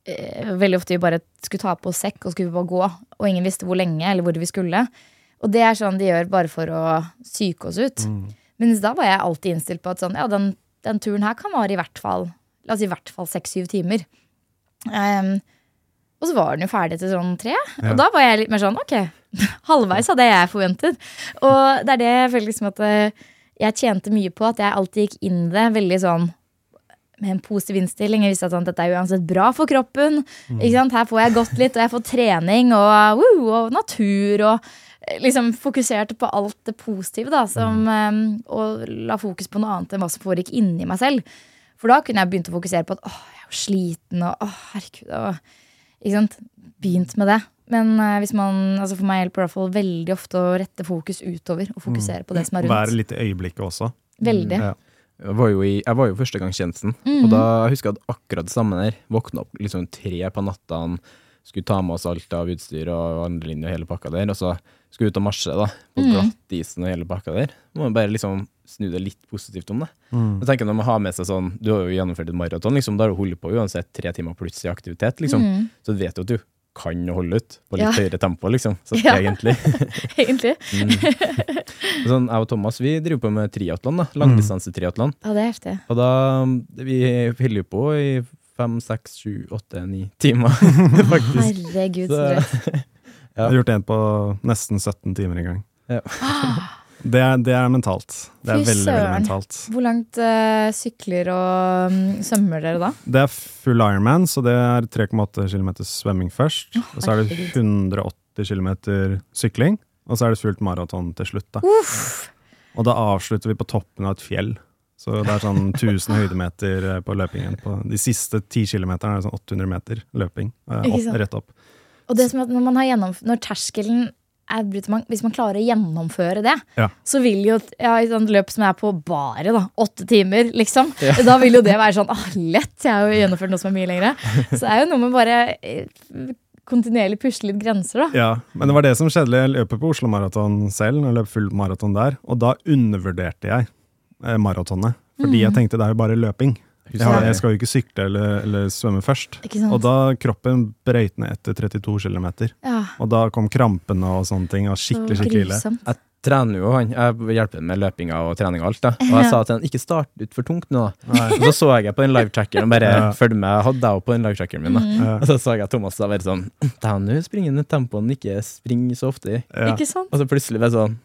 veldig ofte vi bare skulle ta på oss sekk og skulle bare gå, og ingen visste hvor lenge eller hvor vi skulle. Og det er sånn de gjør bare for å psyke oss ut. Mens da var jeg alltid innstilt på at sånn, ja, den, den turen her kan vare i hvert fall La oss si i hvert fall seks-syv timer. Um, og så var den jo ferdig etter sånn tre. Og da var jeg litt mer sånn ok, halvveis av det jeg forventet. Og det er det jeg føler liksom at eh, jeg tjente mye på, at jeg alltid gikk inn det veldig sånn med en positiv innstilling. Jeg visste at sånn, dette er uansett bra for kroppen. Sant? Her får jeg gått litt, og jeg får trening og, woo, og natur. og eh, liksom Fokuserte på alt det positive, da, som, eh, og la fokus på noe annet enn hva som foregikk inni meg selv. For da kunne jeg begynt å fokusere på at åh, jeg er jo sliten, og åh, herregud. Og, ikke sant? Begynt med det. Men eh, hvis man, altså for meg hjelper det veldig ofte å rette fokus utover og fokusere på det som er rundt. Være litt i øyeblikket også. Veldig. Ja. Jeg var jo, i, jeg var jo førstegangstjenesten, og da jeg husker jeg at akkurat det samme der. Våkna opp liksom tre på natta, skulle ta med oss alt av utstyr og andre linjer og hele pakka der, og så skulle vi ut og marsje da, på glattisen og hele pakka der. Må man bare liksom snu det litt positivt om det. Jeg tenker Når man har med seg sånn, Du har jo gjennomført et maraton, liksom, da har du holdt på uansett tre timer pluss i aktivitet, liksom. så du vet jo at du kan holde ut på litt Ja. høyere tempo, liksom. Så Ja. egentlig. Egentlig. sånn, jeg og Thomas vi driver på med triatlon, da. Mm. Ja, det er heftig. Og da Vi holder på i fem, seks, sju, åtte, ni timer, faktisk. Herregud, så drøyt. ja. Jeg har gjort en på nesten 17 timer en gang. Ja. Det er, det er mentalt. Det er Fy veldig, veldig mentalt. Hvor langt uh, sykler og um, svømmer dere da? Det er full Ironman, så det er 3,8 km svømming først. og så er det herregud. 180 km sykling, og så er det fullt maraton til slutt. Da. Og da avslutter vi på toppen av et fjell. Så det er sånn 1000 høydemeter eh, på løpingen. På de siste 10 km er det sånn 800 meter løping. eh, Opp, rett opp. Og det som at når man har gjennomf når terskelen er man, hvis man klarer å gjennomføre det, Ja. så vil jo ja, i et sånt løp som er på bare da, åtte timer, liksom, da vil jo det være sånn ah, lett. Jeg har jo gjennomført noe som er mye lengre. Så det er jo noe med bare eh, kontinuerlig pusle litt grenser, da. Ja, men det var det som skjedde. Jeg løper på Oslo Maraton selv, jeg løp full maraton der, og da undervurderte jeg eh, maratonet. Fordi Mm. jeg tenkte det er jo bare løping. Jeg, har, jeg skal jo ikke sykle eller, eller svømme først. Ikke sant? Og da kroppen brøyt ned etter 32 km. Ja, Og da kom krampene og sånne ting. Og skikkelig, skikkelig ille. Jeg trener jo han. Jeg hjelper med løpinga og trening og alt. da. Og jeg sa til han ikke start ut for tungt nå. Og så så jeg på den live-trackeren og bare Ja. følg med. Jeg hadde deg på den live-trackeren min. da. Mm. Ja. Og så så jeg Thomas da være sånn Ta nå springer han i tempoen ikke springer så ofte i. Ja. Ikke sant? Og så plutselig ble det sånn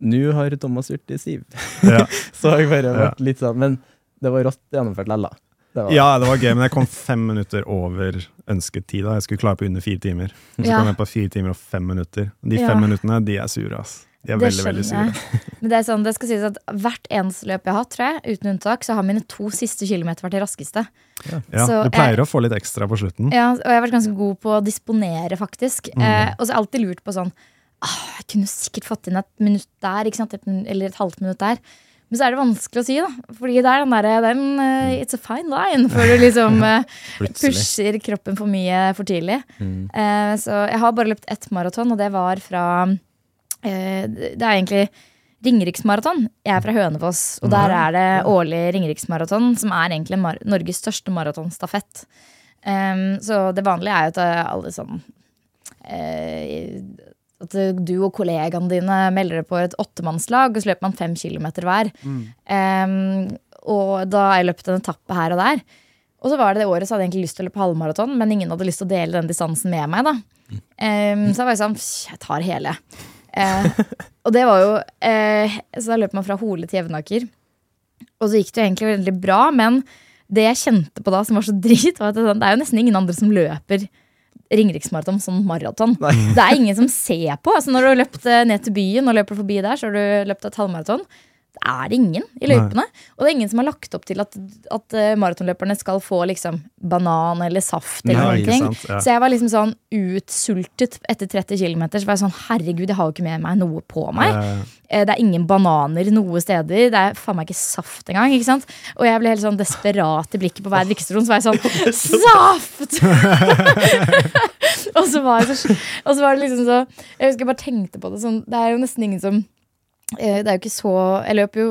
Nå har Thomas gjort det siv. Ja. så jeg bare vært Ja. litt sånn Men det var rått gjennomført lella. Det var- ja, det var gøy, men jeg kom fem minutter over ønsket tid. da. Jeg skulle klare på under fire timer. Så Ja. kom jeg på fire timer og fem minutter. De Ja. fem minuttene, de er sure, ass. De er Det veldig, veldig sure. Men det er sånn, det skal sies at hvert eneste løp jeg har hatt, tror jeg, uten unntak, så har mine to siste kilometer vært de raskeste. Ja, Så du pleier jeg- å få litt ekstra på slutten. Ja, og jeg har vært ganske god på å disponere, faktisk. Mm. Eh, og så har jeg alltid lurt på sånn ah, Jeg kunne sikkert fått inn et minutt der, ikke sant? Et, eller et halvt minutt der. Men så er det vanskelig å si, da. Fordi det er den derre den, uh, It's a fine line før du liksom uh, pusher kroppen for mye for tidlig. Mm. Uh, så jeg har bare løpt ett maraton, og det var fra Det er egentlig Ringeriksmaraton. Jeg er fra Hønefoss, og der er det årlig Ringeriksmaraton, som er egentlig Norges største maratonstafett. Um, så det vanlige er jo at alle sånn At du og kollegaene dine melder deg på et åttemannslag, og så løper man fem kilometer hver. Um, og da har jeg løpt en etappe her og der. Og så var det det året så hadde jeg egentlig lyst til å løpe halvmaraton, men ingen hadde lyst til å dele den distansen med meg. da um, Så jeg var jo sånn Jeg tar hele. Uh, og det var jo uh, Så da løp man fra Hole til Jevnaker. Og så gikk det jo egentlig veldig bra, men det jeg kjente på da som var så drit, var at det, det er jo nesten ingen andre som løper Ringeriksmaraton som maraton. Det er ingen som ser på. Altså Når du har løpt eh, ned til byen og løper forbi der, så har du løpt et halvmaraton. Det er ingen i løypene. Og det er ingen som har lagt opp til at, at eh, maratonløperne skal få liksom banan eller saft. eller Nei, sant, ja. Så jeg var liksom sånn utsultet etter 30 km. Så var jeg sånn, herregud, jeg har jo ikke med meg noe på meg. Eh, Eh, Det er ingen bananer noe steder. Det er faen meg ikke saft engang. ikke sant? Og jeg ble helt sånn desperat i blikket på hver drikkestasjon. Så var jeg sånn Saft! Så var så, og så var det liksom så Jeg husker jeg bare tenkte på det sånn Det er jo nesten ingen som eh, Det er jo ikke så Jeg løp jo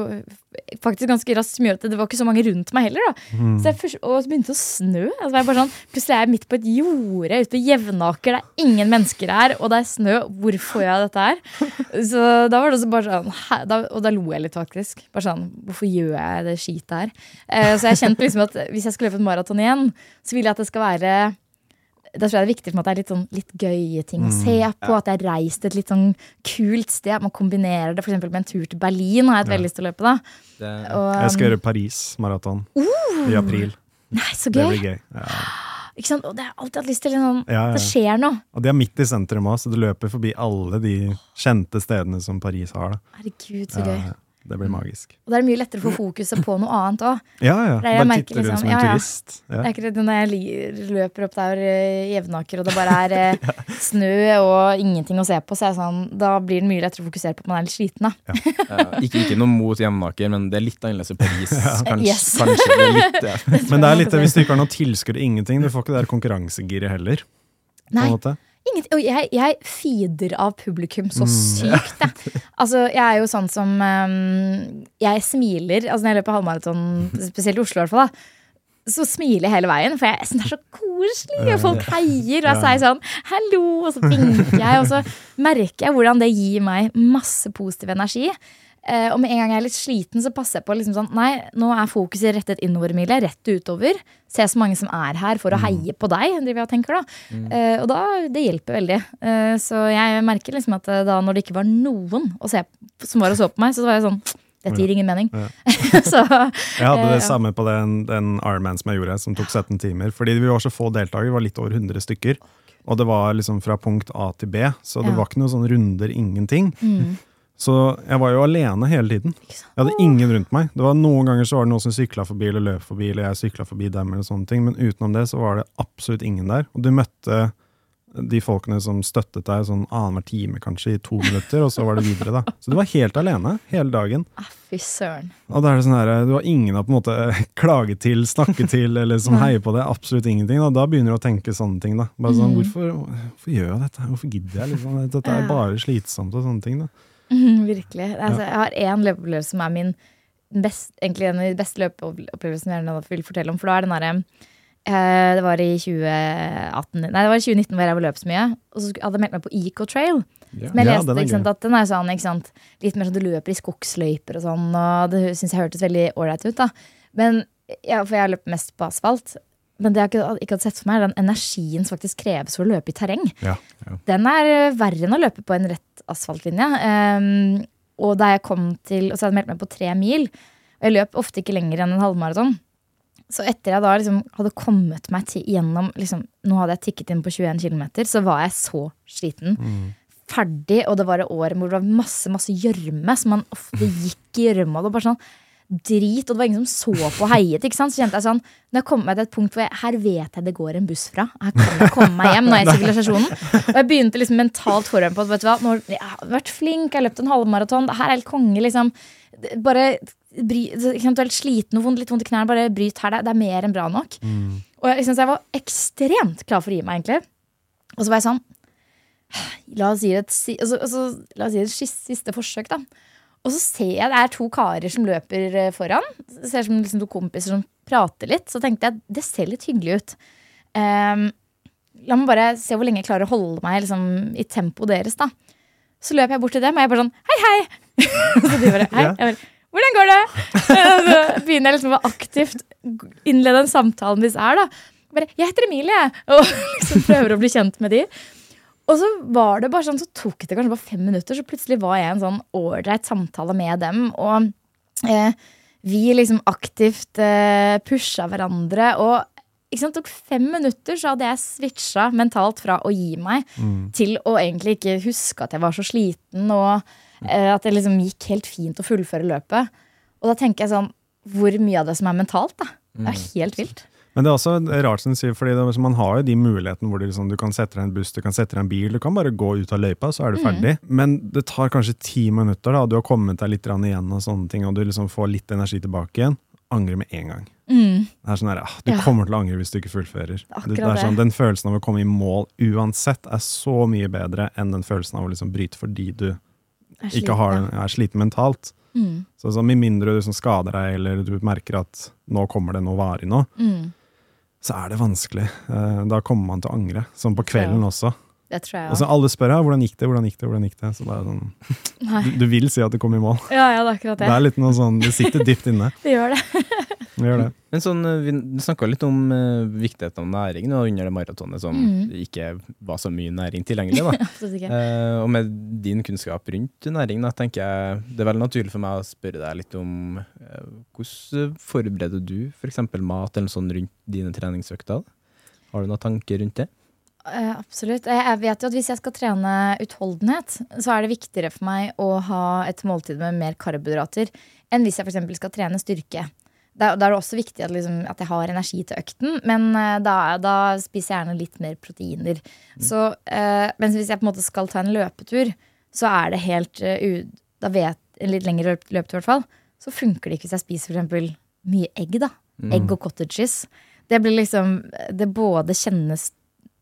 faktisk ganske raskt, som gjør at det var ikke så mange rundt meg heller. da så jeg først, Og så begynte det å snø. Altså, jeg sånn, plutselig er jeg midt på et jorde ute på Jevnaker. Det er ingen mennesker her, og det er snø. Hvorfor gjør jeg dette her? Så da var det også bare sånn hæ, da, Og da lo jeg litt, faktisk. Bare sånn, Hvorfor gjør jeg det skitet her? Eh, så jeg kjente liksom at hvis jeg skulle løpe et maraton igjen, så ville jeg at det skal være da tror jeg det er viktig for meg at det er litt, sånn, litt gøye ting å se på. At jeg har reist et litt sånn kult sted. At man kombinerer det for med en tur til Berlin. har jeg et veldig lyst til å løpe da. Det, Og, Jeg skal um, gjøre Paris-maraton i april. Nei, så Det gøy! blir gøy. Ja. Ikke sant? Og det har jeg alltid hatt lyst til. en Sånn, Ja, ja. Det skjer noe. Og det er midt i sentrum òg, så du løper forbi alle de kjente stedene som Paris har. Da. Herregud, så Ja, gøy. Ja. det blir magisk. Og det er mye lettere å få fokuset på noe annet òg. Ja, ja. Det Bare merker titter du liksom, som en ja, ja. turist. Det er ikke det når jeg løper opp der eh, i Jevnaker og det bare er ja. snø og ingenting å se på, så er sånn, da blir det mye lettere å fokusere på at man er litt sliten. da. eh, ikke, ikke noe mot Jevnaker, men det er litt annerledes i Paris. Kanskje, Yes. kanskje det er litt ja. Men det er litt, hvis du ikke har noe tilskudd, ingenting. Du får ikke det der konkurransegiret heller. På Nei, en måte. Og jeg, jeg feeder av publikum så sykt, jeg. Altså, jeg er jo sånn som um, Jeg smiler altså når jeg løper halvmaraton, spesielt i Oslo i hvert fall, da. Så smiler jeg hele veien, for jeg synes det er så koselig. Og folk heier, og jeg sier sånn 'hallo', og så vinker jeg. Og så merker jeg hvordan det gir meg masse positiv energi. Eh, og med en gang jeg er litt sliten, så passer jeg på liksom sånn Nei, nå er fokuset rettet innover, Emilie. Rett utover. Se så mange som er her for å heie på deg, driver jeg og tenker da. Eh, og da, det hjelper veldig. Eh, så jeg merker liksom at eh, da når det ikke var noen se, som var og så på meg, så var jeg sånn Dette gir ingen mening. så Jeg hadde det Eh, ja. samme på den, den Ironman som jeg gjorde, som tok 17 timer. Fordi vi var så få deltakere, vi var litt over 100 stykker. Og det var liksom fra punkt A til B, så det Ja. var ikke noen sånne runder, ingenting. Mm. Så jeg var jo alene hele tiden. Jeg hadde ingen rundt meg. Det var Noen ganger så var det noen som sykla forbi eller løp forbi, eller jeg sykla forbi dem, eller sånne ting, men utenom det så var det absolutt ingen der. Og du møtte de folkene som støttet deg sånn annenhver time, kanskje, i to minutter, og så var det videre, da. Så du var helt alene hele dagen. ah, fy søren. Og da er det sånn her, Du har ingen å på en måte klage til, snakke til, eller som heier på det. Absolutt ingenting. Og da begynner du å tenke sånne ting. da. Bare sånn, hvorfor, hvorfor gjør jeg dette? Hvorfor gidder jeg? liksom? Dette er bare slitsomt og sånne ting. da. Virkelig. Altså, jeg har én løpeopplevelse som er min best, egentlig en av de beste løpeopplevelsene jeg vil fortelle om. For da er den derre eh, Det var i 2018 Nei, det var i 2019 hvor jeg var løp så mye. Og så hadde jeg meldt meg på Eco Trail. Som jeg Ja, leste, den ikke sant, at den er sånn, litt mer sånn du løper i skogsløyper og sånn. Og det syns jeg hørtes veldig ålreit ut. da Men ja, For jeg har løpt mest på asfalt. Men det jeg ikke, ikke hadde sett for meg, er den energien som faktisk kreves for å løpe i terreng. Ja. Den er eh, verre enn å løpe på en rett asfaltlinje. Um, og da jeg kom til, og så hadde jeg meldt meg på tre mil, og jeg løp ofte ikke lenger enn en halvmaraton. Så etter jeg da liksom hadde kommet meg til, gjennom liksom, Nå hadde jeg tikket inn på 21 km, så var jeg så sliten. Ferdig, og det var et år hvor det var masse masse gjørme. Så man ofte gikk i gjørma. Det var bare sånn drit, og det var ingen som så på og heiet. Ikke sant? Så kjente jeg sånn Når jeg kom meg til et punkt hvor jeg, her vet jeg det går en buss fra. Her kan jeg komme meg hjem. Nå er jeg i sivilisasjonen. Og jeg begynte liksom mentalt forhånd på at vet du hva, nå, jeg har vært flink, jeg har løpt en halvmaraton. Det her er helt konge, liksom. Bare bry, litt sliten og litt vondt i knærne. Bare bryt her. Det, det er mer enn bra nok. Og jeg, liksom, jeg var ekstremt klar for å gi meg, egentlig. Og så var jeg sånn La oss gi det et, altså, altså, la oss gi det et siste forsøk, da. Og så ser jeg det er to karer som løper eh, foran. Det ser ut som liksom to kompiser som prater litt. Så tenkte jeg det ser litt hyggelig ut. Um, la meg bare se hvor lenge jeg klarer å holde meg liksom, i tempoet deres. da Så løper jeg bort til dem, og jeg bare sånn Hei, hei! så de bare, hei. Ja. Jeg bare, Hvordan går det? Så begynner jeg liksom å aktivt innlede en samtale med disse her. da bare, Jeg heter Emilie, og liksom prøver å bli kjent med de. Og så var det bare sånn, så tok det kanskje bare fem minutter, så plutselig var jeg i en sånn ålreit samtale med dem. Og eh, vi liksom aktivt eh, pusha hverandre. Og ikke sant, tok fem minutter, så hadde jeg switcha mentalt fra å gi meg til å egentlig ikke huske at jeg var så sliten, og eh, at det liksom gikk helt fint å fullføre løpet. Og da tenker jeg sånn, hvor mye av det som er mentalt, da? Det er helt vilt. Men det er også rart som du sier, fordi det, man har jo de mulighetene hvor liksom, du kan sette deg en buss, du kan sette deg en bil, du kan bare gå ut av løypa, så er du ferdig. Men det tar kanskje ti minutter, da, og du har kommet deg litt igjen og sånne ting, og du liksom får litt energi tilbake igjen. Angre med en gang. Det er sånn der, ah, Du Ja. kommer til å angre hvis du ikke fullfører. Det, akkurat det er sånn, det. den følelsen av å komme i mål uansett er så mye bedre enn den følelsen av å liksom bryte fordi du er ikke har, sliten, er sliten mentalt. Mm. Så, så Med mindre du liksom skader deg, eller du merker at nå kommer det noe varig nå, Mm. Så er det vanskelig. Eh, Da kommer man til å angre. Som på kvelden også. Det tror jeg Og så alle spør ja, hvordan gikk det, hvordan gikk det, hvordan gikk det. Så bare sånn, du, du vil si at du kom i mål. Ja, ja, det er akkurat Det det. er litt noe sånn, det sitter dypt inne. Det gjør det. Det gjør det. Men sånn, eh, vi snakka litt om uh, viktigheten av næring nå, under det maratonet som mm. ikke var så mye næring tilgjengelig. da. Absolutt ikke. Eh, og med din kunnskap rundt næring, da, tenker jeg det er veldig naturlig for meg å spørre deg litt om uh, hvordan forbereder du f.eks. mat eller sånn rundt dine treningsøkter? Har du noen tanker rundt det? Eh, absolutt. Jeg, jeg vet jo at hvis jeg skal trene utholdenhet, så er det viktigere for meg å ha et måltid med mer karbohydrater enn hvis jeg f.eks. skal trene styrke. Da, da er det også viktig at, liksom, at jeg har energi til økten, men eh, da, da spiser jeg gjerne litt mer proteiner. Så, uh, mens hvis jeg på en måte skal ta en løpetur, så er det helt. Da vet En litt lengre løpetur, i hvert fall. Så funker det ikke hvis jeg spiser eksempel mye egg, da. Egg og cottage cheese. Det blir liksom Det både kjennes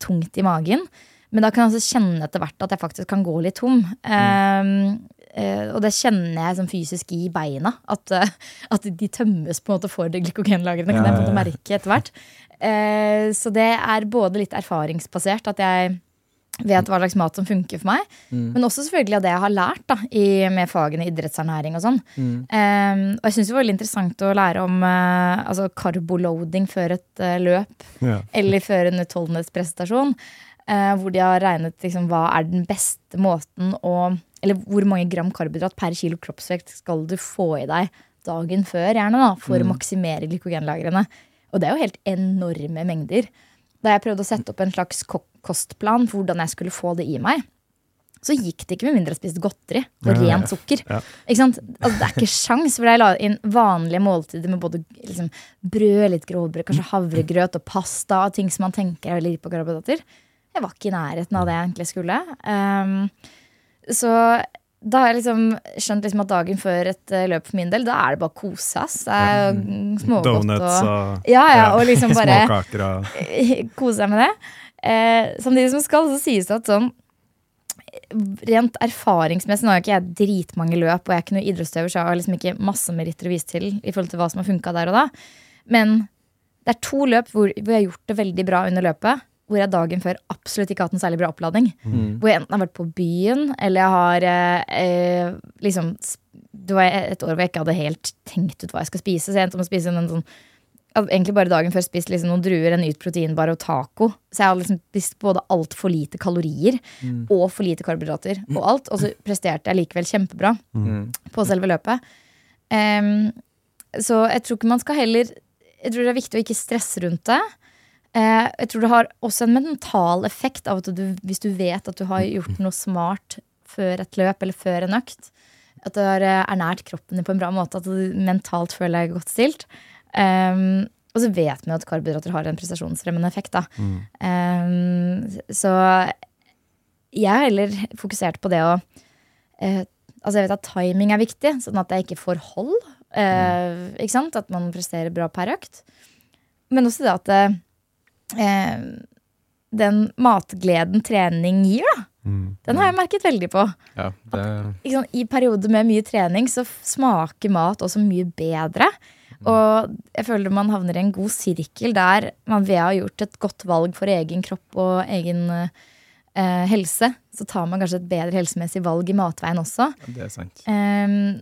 tungt i magen. Men da kan jeg også kjenne etter hvert at jeg faktisk kan gå litt tom. Mm. eh, og det kjenner jeg som fysisk i beina. At, eh, at de tømmes på en måte for glykogenlagrene. kan jeg på en måte merke etter hvert. Uh, så det er både litt erfaringsbasert, at jeg vet hva slags mat som funker for meg. Men også selvfølgelig av det jeg har lært da, i, med fagene idrettsernæring og sånn. Eh, og jeg syns det var veldig interessant å lære om uh, altså carboloading før et uh, løp Ja. eller før en utholdenhetsprestasjon. Uh, hvor de har regnet liksom, hva er den beste måten å Eller hvor mange gram karbohydrat per kilo kroppsvekt skal du få i deg dagen før, gjerne, da, for å maksimere glykogenlagrene. Og det er jo helt enorme mengder. Da jeg prøvde å sette opp en slags ko kostplan for hvordan jeg skulle få det i meg, så gikk det ikke med mindre jeg spiste godteri og Ja, rent sukker. Ja. Ikke sant? Altså, det er ikke sjans, for jeg la inn vanlige måltider med både liksom, brød, litt grovbrød, kanskje havregrøt og pasta, og ting som man tenker er veldig på karbohydrater. Jeg var ikke i nærheten av det jeg egentlig skulle. Um, så da har jeg liksom skjønt liksom at dagen før et eh, løp for min del, da er det bare kose, ass. Mm, smågodt og og Ja, ja, og liksom bare småkaker og kose seg med det. Eh, samtidig som skal, så sies det at sånn Rent erfaringsmessig, nå har ikke jeg dritmange løp, og jeg er ikke noe idrettsutøver, så jeg har liksom ikke masse meritter å vise til i forhold til hva som har funka der og da. Men det er to løp hvor, hvor jeg har gjort det veldig bra under løpet. Hvor jeg dagen før absolutt ikke har hatt en særlig bra oppladning. Hvor jeg enten har vært på byen, eller jeg har eh, eh, liksom Det var et år hvor jeg ikke hadde helt tenkt ut hva jeg skal spise. Så jeg endte med å spise en sånn egentlig bare dagen før spist liksom noen druer, en nyt proteinbar og taco. Så jeg hadde liksom spist både altfor lite kalorier og for lite karbohydrater. Og alt, og så presterte jeg likevel kjempebra på selve løpet. Um, så jeg tror ikke man skal heller Jeg tror det er viktig å ikke stresse rundt det. Uh, jeg tror det har også en mental effekt av at du, hvis du vet at du har gjort noe smart før et løp eller før en økt, at du har eh, ernært kroppen din på en bra måte, at du mentalt føler deg godt stilt. Um, og så vet vi at karbohydrater har en prestasjonsfremmende effekt. Da. Um, så jeg har heller fokusert på det å uh, Altså jeg vet at timing er viktig, sånn at jeg ikke får hold. eh, ikke sant? At man presterer bra per økt. Men også det at uh, den matgleden trening gir, da, Mm. den har jeg merket veldig på Ja, det, at, sant, I perioder med mye trening så smaker mat også mye bedre. Og jeg føler man havner i en god sirkel der man ved å ha gjort et godt valg for egen kropp og egen eh, helse, så tar man kanskje et bedre helsemessig valg i matveien også. det er sant. Um,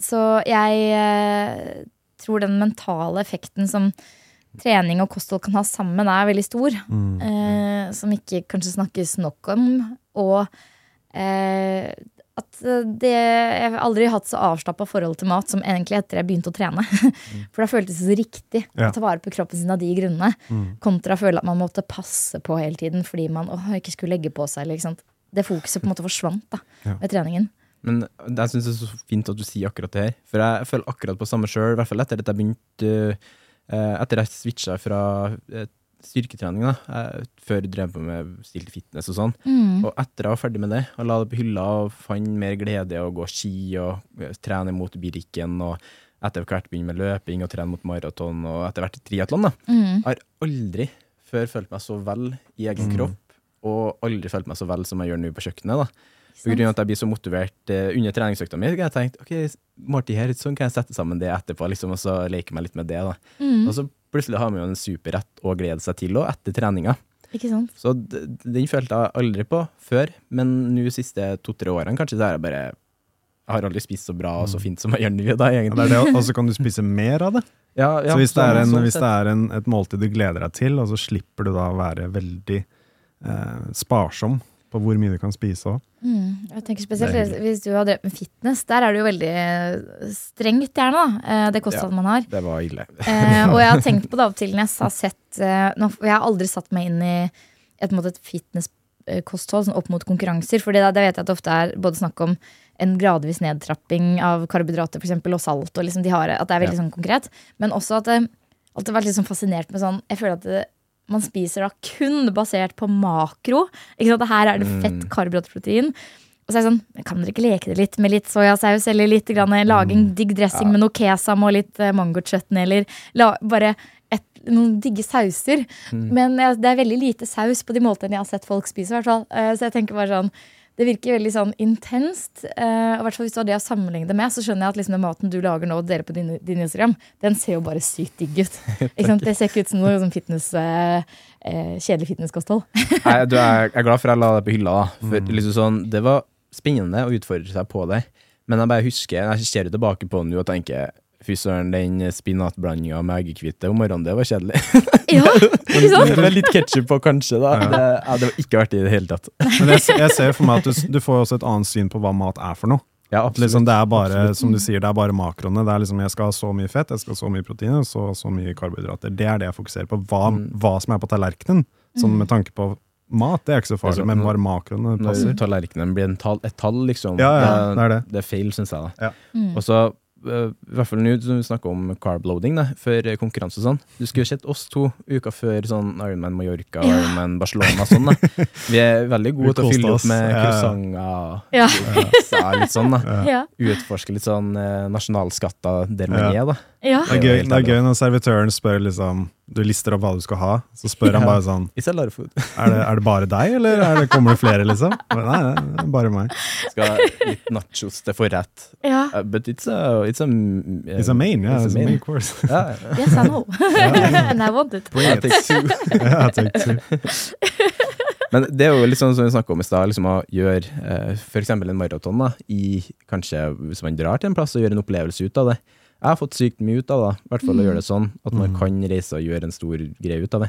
så jeg eh, tror den mentale effekten som trening og kosthold kan ha sammen, er veldig stor. eh, som ikke kanskje snakkes nok om. Og eh, at det Jeg har aldri hatt så avslappa forhold til mat som egentlig etter jeg begynte å trene. For da føltes det så riktig Ja. å ta vare på kroppen sin av de grunnene. Kontra å føle at man måtte passe på hele tiden fordi man å, ikke skulle legge på seg. Eller, ikke sant? Det fokuset på en måte forsvant da, Ja. med treningen. Men jeg syns det er så fint at du sier akkurat det her. For jeg føler akkurat på samme sjøl, i hvert fall etter at jeg begynte Etter Etter jeg switcha fra eh, styrketrening, da. Jeg før drev på med stilt fitness og sånn. Mm. Og etter jeg var ferdig med det, og la det på hylla og fant mer glede i å gå ski og eh, trene mot Birken, og etter hvert begynne med løping og trene mot maraton, og etter hvert triatlon, da. Mm. Jeg har aldri før følt meg så vel i egen kropp, og aldri følt meg så vel som jeg gjør nå på kjøkkenet. da. På grunn av at jeg blir så motivert uh, under treningsøkta mi. har Jeg tenkt, ok, måltid her, sånn kan jeg sette sammen det etterpå, liksom, og så leke meg litt med det. da. Mm. Og så plutselig har man jo en superrett å glede seg til òg, etter treninga. Ikke sant? Så den følte jeg aldri på før, men nå de siste to-tre årene kanskje, så har jeg bare Jeg har aldri spist så bra og så fint som jeg gjør nå, da, Ja, egentlig. og så kan du spise mer av det. Ja, ja, så hvis det sånn- er, en, sånn hvis det er en, et måltid du gleder deg til, og så slipper du da å være veldig eh, sparsom på hvor mye du kan spise òg. Mm, jeg tenker spesielt. Hvis du har drevet med fitness, der er det jo veldig eh, strengt gjerne, da. eh, Det kostholdet man har. Det var ille. Eh, og jeg har tenkt på det av og til når jeg har sett Jeg har aldri satt meg inn i et, måte, et fitnesskosthold sånn opp mot konkurranser. For det, det vet jeg at det ofte er både snakk om en gradvis nedtrapping av karbohydrater for eksempel, og salt. Og liksom de har, at det er veldig sånn konkret. Men også at det alltid vært litt sånn fascinert med sånn Jeg føler at det, man spiser da kun basert på makro. Ikke sant? Her er det fett, karbohydrater, protein. Og så er det sånn, Kan dere ikke leke det litt med litt soyasaus eller litt grann, lage en digg dressing med noe kesam og litt uh, mangochutney eller la, bare et, noen digge sauser. Men ja, det er veldig lite saus på de måltidene jeg har sett folk spise. hvert fall. Eh, så jeg tenker bare sånn det virker veldig sånn intenst. Uh, og i hvert fall Hvis du har det å sammenligne det med, så skjønner jeg at liksom den maten du lager nå, deler på din, din Instagram, den ser jo bare sykt digg ut. Ikke sant? Det ser ikke ut som noe sånn fitness, uh, uh, kjedelig fitnesskosthold. Nei, du, jeg jeg er glad for jeg la det på hylla. Da. For liksom sånn, Det var spennende å utfordre seg på det. Men jeg bare husker, jeg ser tilbake på den nå og tenker Fy søren, den spinatblandinga med eggehvite om morgenen, det var kjedelig. Ja, ikke sant? Med litt ketsjup på, kanskje. da Det, ja, det var ikke verdt det i det hele tatt. Men jeg, jeg ser for meg at du, du får også et annet syn på hva mat er for noe. Ja, absolutt. Liksom, det er bare Absolutt. som du sier, det er bare makroene. Det er liksom, Jeg skal ha så mye fett, jeg skal ha så mye protein og så, så mye karbohydrater. Det er det jeg fokuserer på. Hva, Mm. hva som er på tallerkenen. Sånn med tanke på mat, det er ikke så farlig, Det er sånn, men når- bare makroene Når passer. tallerkenen blir en tall, et tall, liksom. Ja, ja, det er det. det er feil, syns jeg. da Ja. Mm. Og så, i hvert fall nå som vi snakker om carbloading, da, før konkurranse og sånn. Du skulle sett oss to uker før sånn Ironman Mallorca og Ironman Barcelona sånn. da Vi er veldig gode til å fylle oss, opp med ja, ja. croissanter. Ja. Ja, litt sånn, da. Ja. Utforske litt sånn eh, nasjonalskatter der man Ja. er, da. Ja. Det er, gøy, det er gøy når servitøren spør liksom Du lister opp hva du skal ha, så spør han bare sånn. Er det, er det bare deg, eller er det, kommer det flere, liksom? Nei, nei, det er bare meg. Skal litt nachos til forrett. ja. Uh, but it's a, it's a, uh, It's a main, yeah. it's a main. course. Yes, I know. And I want it. I take two. ja, jeg tenkte, Men det er jo litt sånn som vi snakket om i stad, liksom å gjøre eh, for eksempel en maraton da, i kanskje hvis man drar til en plass og gjør en opplevelse ut av det. Jeg har fått sykt mye ut av det, i hvert fall å gjøre det sånn, at man kan reise og gjøre en stor greie ut av det.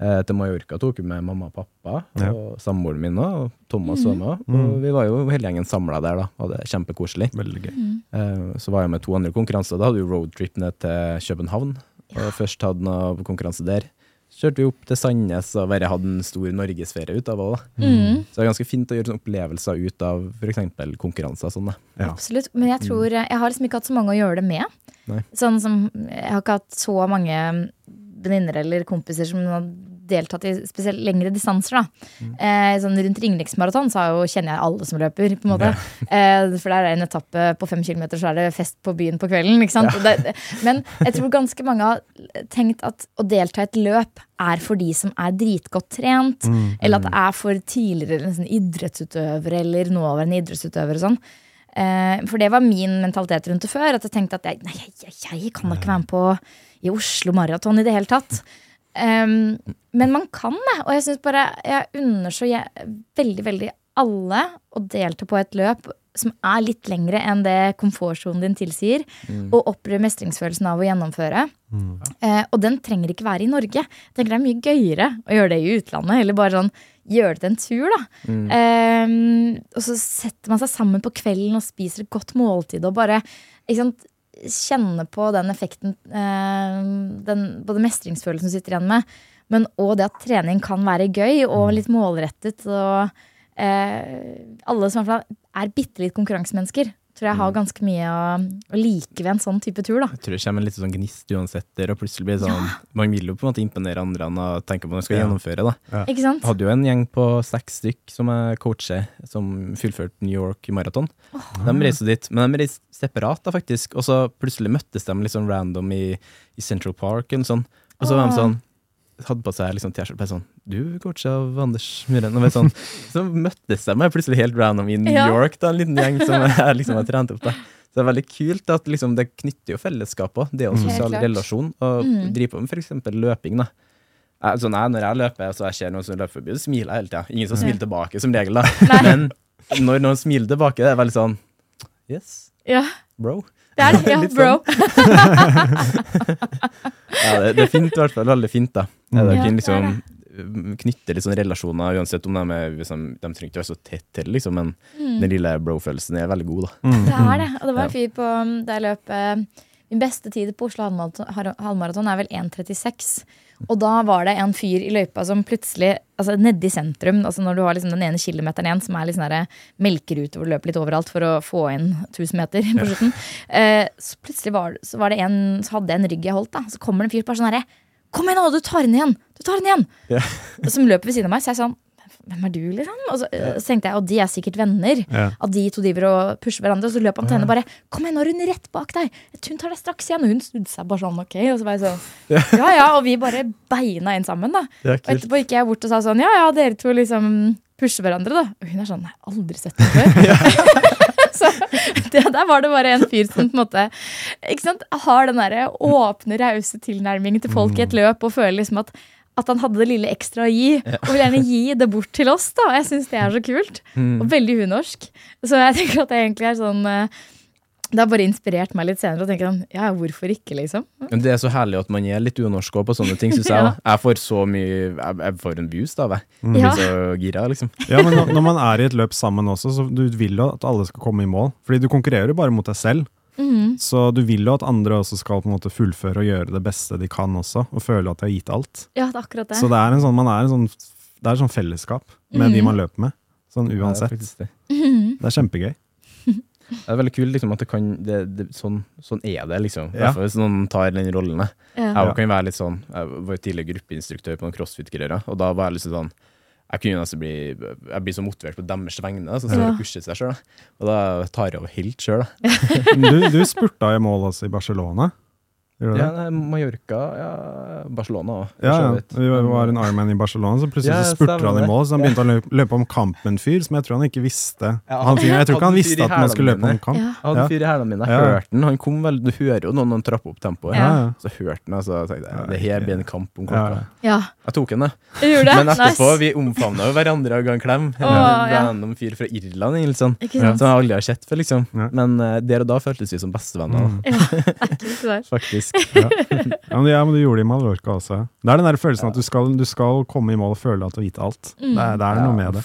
Eh, til Mallorca tok vi med mamma og pappa, Ja. og samboeren min og Thomas var med, og vi var jo hele gjengen samla der da, og det er kjempekoselig. Veldig gøy. Eh, så var jeg med to andre konkurranser, da hadde vi roadtrip ned til København, og først hadde noe konkurranse der. Kjørte vi opp til Sandnes og bare hadde en stor norgesferie ut av det. da. Mm. Så det er ganske fint å gjøre sånne opplevelser ut av f.eks. konkurranser. Sånn, da. Ja. Absolutt. Men jeg tror Jeg har liksom ikke hatt så mange å gjøre det med. Nei. Sånn som Jeg har ikke hatt så mange venninner eller kompiser som har deltatt i spesielt lengre distanser. da. Eh, sånn rundt Ringeriksmaraton så kjenner jeg alle som løper. på en måte. Eh, for der er det en etappe på fem kilometer, så er det fest på byen på kvelden. ikke sant? Ja. Det, men jeg tror ganske mange har tenkt at å delta i et løp er for de som er dritgodt trent. Eller at det er for tidligere liksom, idrettsutøvere eller nåværende idrettsutøvere. og sånn. Eh, for det var min mentalitet rundt det før. At jeg tenkte at jeg, nei, jeg, jeg kan da ikke være med på i Oslo Maraton i det hele tatt. Em, men man kan det. Og jeg synes bare jeg unner så veldig, veldig alle å delta på et løp som er litt lengre enn det komfortsonen din tilsier, og oppleve mestringsfølelsen av å gjennomføre. Eh, og den trenger ikke være i Norge. Jeg tenker Det er mye gøyere å gjøre det i utlandet. Eller bare sånn gjøre det til en tur. da Eh, Og så setter man seg sammen på kvelden og spiser et godt måltid. Og bare ikke sant, kjenne på den effekten, eh, den, både mestringsfølelsen du sitter igjen med, men òg det at trening kan være gøy og litt målrettet. Og eh, alle som er bitte litt konkurransemennesker, tror jeg har ganske mye å, å like ved en sånn type tur. da Jeg tror det kommer en litt sånn gnist uansett der, og plutselig blir det sånn Man vil jo på en måte imponere andre og tenke på hva man skal Ja. gjennomføre. da. Ikke sant? Jeg hadde jo en gjeng på seks stykk som jeg coacher, som fullførte New York Marathon. De reiste dit, men de reiste separat, da faktisk. Og så plutselig møttes de litt sånn random i, i Central Park eller sånn. Og så var de sånn hadde på seg liksom T-skjorte sånn Du coacha av Anders Myhren. Og sånn, så møttes de meg plutselig helt random i New Ja. York, da, en liten gjeng som jeg liksom har trent opp. da. Så det er veldig kult at liksom, det knytter jo fellesskap òg. Det er jo en sosial mm. relasjon. Å Mm. drive på med f.eks. løping, da. Jeg, sånn, jeg, når jeg løper, så jeg ser noen som løper forbi, så smiler jeg hele tida. Ingen som smiler tilbake, som regel. da. Men når noen smiler tilbake, det er veldig sånn Yes, Ja, bro. Det er det. Ja, bro. Ja, det, det er fint, i hvert fall. Veldig fint, da. Det er, Ja, det kan det liksom knytte litt sånn relasjoner, uansett om de er liksom, De trenger ikke være så tett til, liksom, men den lille bro-følelsen er veldig god, da. Mm. Det er det. Og det var en fyr på um, da jeg løp eh, Min beste tid på Oslo halvmaraton- halvmaraton er vel 1.36. Og da var det en fyr i løypa som plutselig altså Nede i sentrum, altså når du har liksom den ene kilometeren igjen, som er liksom melkerute hvor du løper litt overalt for å få inn 1000 meter på slutten, ja. så plutselig var, så var det en Så hadde jeg en rygg jeg holdt, da. Så kommer det en fyr bare sånn herre Kom igjen nå, du tar den igjen! Du tar den igjen! Ja. Som løper ved siden av meg. Så jeg sånn Hvem er du, liksom? Og så, ja. så tenkte jeg, og de er sikkert venner. Ja. At de to driver og pusher hverandre. Og så løp til henne bare Kom igjen, nå er hun rett bak deg! Hun tar deg straks igjen. Og hun snudde seg bare sånn, ok. Og så var jeg sånn Ja ja, og vi bare beina inn sammen, da. Og etterpå gikk jeg bort og sa sånn Ja ja, dere to liksom pusher hverandre, da. Og hun er sånn Nei, aldri sett det før. så det, der var det bare en fyr som på en måte ikke sant, har den derre åpne, rause tilnærmingen til folk i et løp og føler liksom at at han hadde det lille ekstra å gi, og vil gjerne gi det bort til oss. da, Jeg syns det er så kult. Mm. Og veldig unorsk. Så jeg tenker at det egentlig er sånn eh, Det har bare inspirert meg litt senere Og tenker sånn Ja, hvorfor ikke, liksom? Men det er så herlig at man er litt unorsk på sånne ting, syns jeg. Ja. Jeg får så mye Jeg, jeg får en boost av det. Ja. blir så gira, liksom. Ja, men når, når man er i et løp sammen også, så du vil jo at alle skal komme i mål. Fordi du konkurrerer jo bare mot deg selv. Mhm. Så du vil jo at andre også skal på en måte fullføre og gjøre det beste de kan også, og føle at de har gitt alt. Ja, det er akkurat det. Så det er en sånn, man er en sånn, det er en sånn fellesskap med de Mhm. man løper med. Sånn Ja, det er uansett. det. Mhm. Det er kjempegøy. Det er veldig kult liksom, at det kan det, det, sånn, sånn er det, liksom. Ja. hvis noen tar den rollen. Ja. Jeg kan være litt sånn Jeg var tidligere gruppeinstruktør på noen crossfit-greier, og da var jeg liksom sånn jeg kunne nesten bli Jeg blir så motivert på deres vegne, så står Ja. pushe pusher seg sjøl. Og da tar jeg over helt sjøl, da. Du, du spurta i mål også i Barcelona. Gjorde Ja, nei, Mallorca, ja, Barcelona òg, Ja, ja. Vi var- en Ironman i Barcelona, så plutselig Ja, så spurte han i mål. Så han begynte å løpe, løpe om kamp med en fyr som jeg tror han ikke visste. Ja, Han, jeg tror ikke han visste at man skulle løpe om kamp. Ja. Jeg hadde en fyr i hælene mine. Jeg Ja. hørte. Han kom vel Du hører jo når noen trappe opp tempoet. Så hørte han, og så tenkte jeg det her blir en kamp om Ja. klokka. ja. Jeg tok han. Jeg gjorde. Men etterpå, Nice. vi omfavna jo hverandre og ga en klem. Ja. Random fyr fra Irland, egentlig, sånn. Ikke som jeg aldri har sett før, liksom. Ja. Men eh, der og da føltes vi som bestevenner, Mm. faktisk. Ja, men, ja, men du gjorde det i Mallorca også. Det er den der følelsen at du skal, du skal komme i mål og føle at du har gitt alt. Mm. Det, er, det er Ja. noe med det.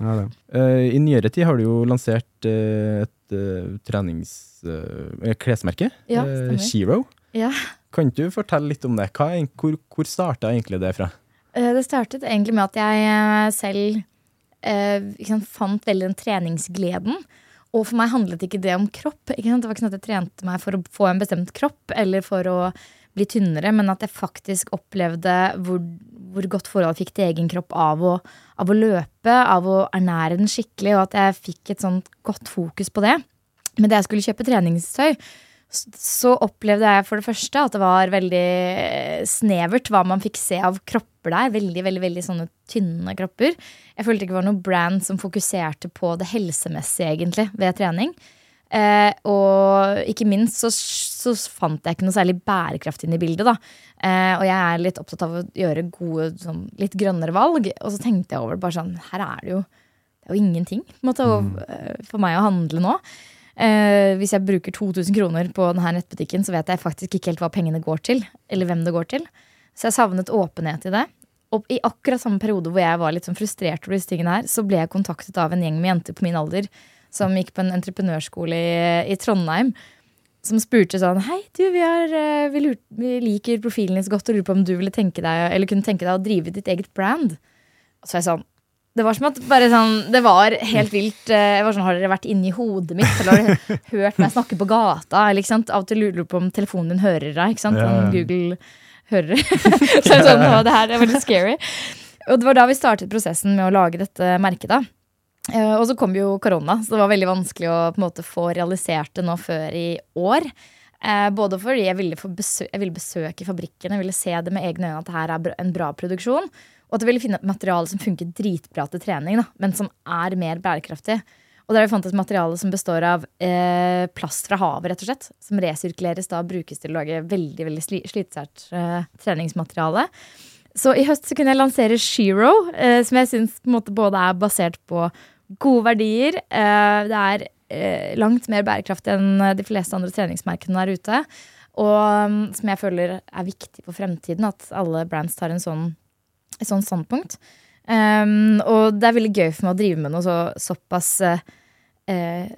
Ja, det. Uh, I nyere tid har du jo lansert uh, et uh, trenings... Uh, klesmerke. Ja, eh. Ja. Kan ikke du fortelle litt om det? Hva, hvor hvor starta egentlig det fra? Eh, Det startet egentlig med at jeg selv eh, sant, fant veldig den treningsgleden. Og for meg handlet ikke det om kropp. Det var ikke sånn at jeg trente meg for å få en bestemt kropp eller for å bli tynnere, men at jeg faktisk opplevde hvor, hvor godt forhold jeg fikk til egen kropp av å, av å løpe, av å ernære den skikkelig, og at jeg fikk et sånt godt fokus på det. Men da jeg skulle kjøpe treningstøy, så opplevde jeg for det første at det var veldig eh, snevert hva man fikk se av kropper der. Veldig, veldig, veldig sånne tynne kropper. Jeg følte ikke det var noe brand som fokuserte på det helsemessige, egentlig, ved trening. Eh, og ikke minst så, så fant jeg ikke noe særlig bærekraft inn i bildet. da. Eh, og jeg er litt opptatt av å gjøre gode, sånn, litt grønnere valg. Og så tenkte jeg over det bare sånn Her er det jo, det er jo ingenting måte, å- eh, for meg å handle nå. Eh, hvis jeg bruker 2000 kroner på denne nettbutikken, så vet jeg faktisk ikke helt hva pengene går til. Eller hvem det går til. Så jeg savnet åpenhet i det. Og i akkurat samme periode hvor jeg var litt sånn frustrert over disse tingene her, så ble jeg kontaktet av en gjeng med jenter på min alder som gikk på en entreprenørskole i, i Trondheim. Som spurte sånn Hei, du, vi, har, eh, vi, lurt, vi liker profilen din så godt og lurer på om du ville tenke deg, eller kunne tenke deg å drive ditt eget brand. Og så er jeg sånn det var som at bare sånn, det var helt vilt. eh, Jeg var sånn, Har dere vært inni hodet mitt? Eller har dere hørt meg snakke på gata? Eller, ikke sant? Av og til lurer du på om telefonen din hører deg. Ikke sant? Om Google hører Så er sånn, det her er veldig scary. Og det var da vi startet prosessen med å lage dette merket. da. Eh, Og så kom jo korona, så det var veldig vanskelig å på en måte få realisert det nå før i år. Eh, både fordi jeg ville, få besø jeg ville besøke fabrikken, jeg ville se det med egne øyne at det her er en bra produksjon. Og at jeg ville finne et materiale som funker dritbra til trening, da, men som er mer bærekraftig. Og der har vi fant et materiale som består av eh, plast fra havet, rett og slett. Som resirkuleres da og brukes til å lage veldig veldig sli slitsomt eh, treningsmateriale. Så i høst så kunne jeg lansere Shero, eh, som jeg syns både er basert på gode verdier. Eh, det er eh, langt mer bærekraftig enn de fleste andre treningsmerkene der ute. Og um, som jeg føler er viktig for fremtiden, at alle brands tar en sånn, et sånt standpunkt. Um, og det er veldig gøy for meg å drive med noe så, såpass uh, uh,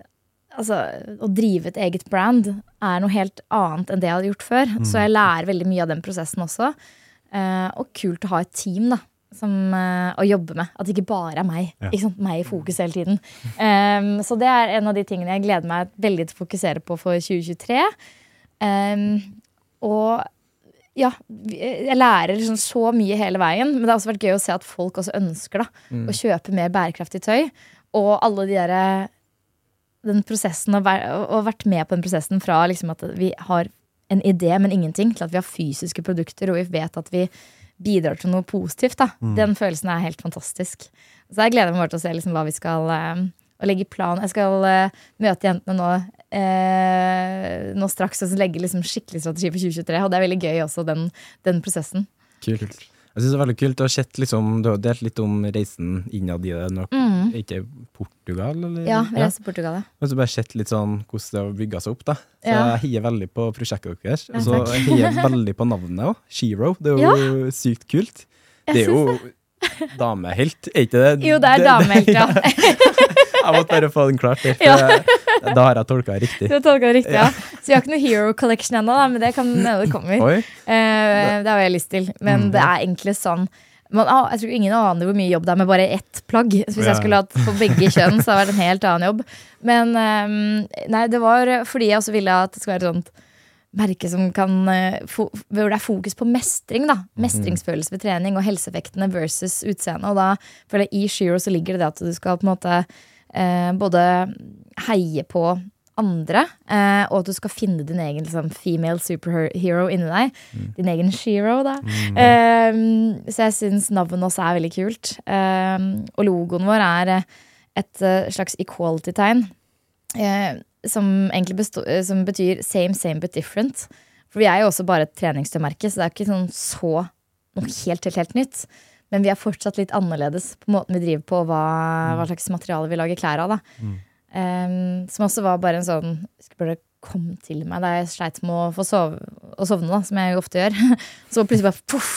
Altså, å drive et eget brand er noe helt annet enn det jeg hadde gjort før. Så jeg lærer veldig mye av den prosessen også. Uh, og kult å ha et team da som, uh, å jobbe med. At det ikke bare er meg. Ja. Ikke sant? Meg i fokus hele tiden. Um, så det er en av de tingene jeg gleder meg veldig til å fokusere på for 2023. Um, og ja, jeg lærer liksom så mye hele veien. Men det har også vært gøy å se at folk også ønsker da, å kjøpe mer bærekraftig tøy. Og alle de derre den prosessen og, vært med på den prosessen fra liksom at vi har en idé, men ingenting, til at vi har fysiske produkter, og vi vet at vi bidrar til noe positivt. Da. Den følelsen er helt fantastisk. Så jeg gleder meg bare til å se liksom hva vi skal å legge plan. Jeg skal uh, møte jentene nå, eh, nå straks og legge liksom skikkelig strategi for 2023. Og det er veldig gøy også, den, den prosessen. Kult. Jeg synes det er veldig kult å har, sett liksom, Du har delt litt om reisen innad i det. Nok, Ikke Portugal, eller? Mm. Ja, vi reiser ja. Portugal, ja. Og så bare sett litt sånn hvordan det har bygga seg opp. da Så Ja. jeg heier veldig på prosjektet deres. Ja, Og så jeg heier veldig på navnet òg. Shero. Det er jo sykt kult. Det er jo damehelt, er ikke det? Jo, det er damehelt, ja. jeg måtte bare få den klart. der, Ja. Da har jeg tolka riktig. Du har tolka riktig, ja. Så vi har ikke noe Hero Collection ennå, men det kan hende det kommer. Eh, det har jeg lyst til. Men det er egentlig sånn man, ah, Jeg tror ingen aner hvor mye jobb det er med bare ett plagg. Så hvis jeg skulle hatt på begge kjønn, så hadde det vært en helt annen jobb. Men eh, nei, det var fordi jeg også ville at det skal være et sånt merke som kan eh, Hvor det er fokus på mestring. da Mestringsfølelse ved trening og helseeffektene versus utseende. Og da føler jeg i Shiro så ligger det det at du skal på en måte både heie på andre, eh, og at du skal finne din egen liksom, female superhero inni deg. Din egen shero, da. Eh, så jeg syns navnet også er veldig kult. Eh, og logoen vår er eh, et eh, slags equality-tegn. Eh, som egentlig eh, som betyr same, same but different. For vi er jo også bare et treningstøymerke, så det er ikke sånn så noe helt, helt, helt nytt. Men vi er fortsatt litt annerledes på måten vi driver på, og hva, hva slags materiale vi lager klær av. Da. Em, som også var bare en sånn Skulle bare komme til meg da jeg sleit med å få sove, å sovne, da, som jeg jo ofte gjør. Så plutselig bare poff,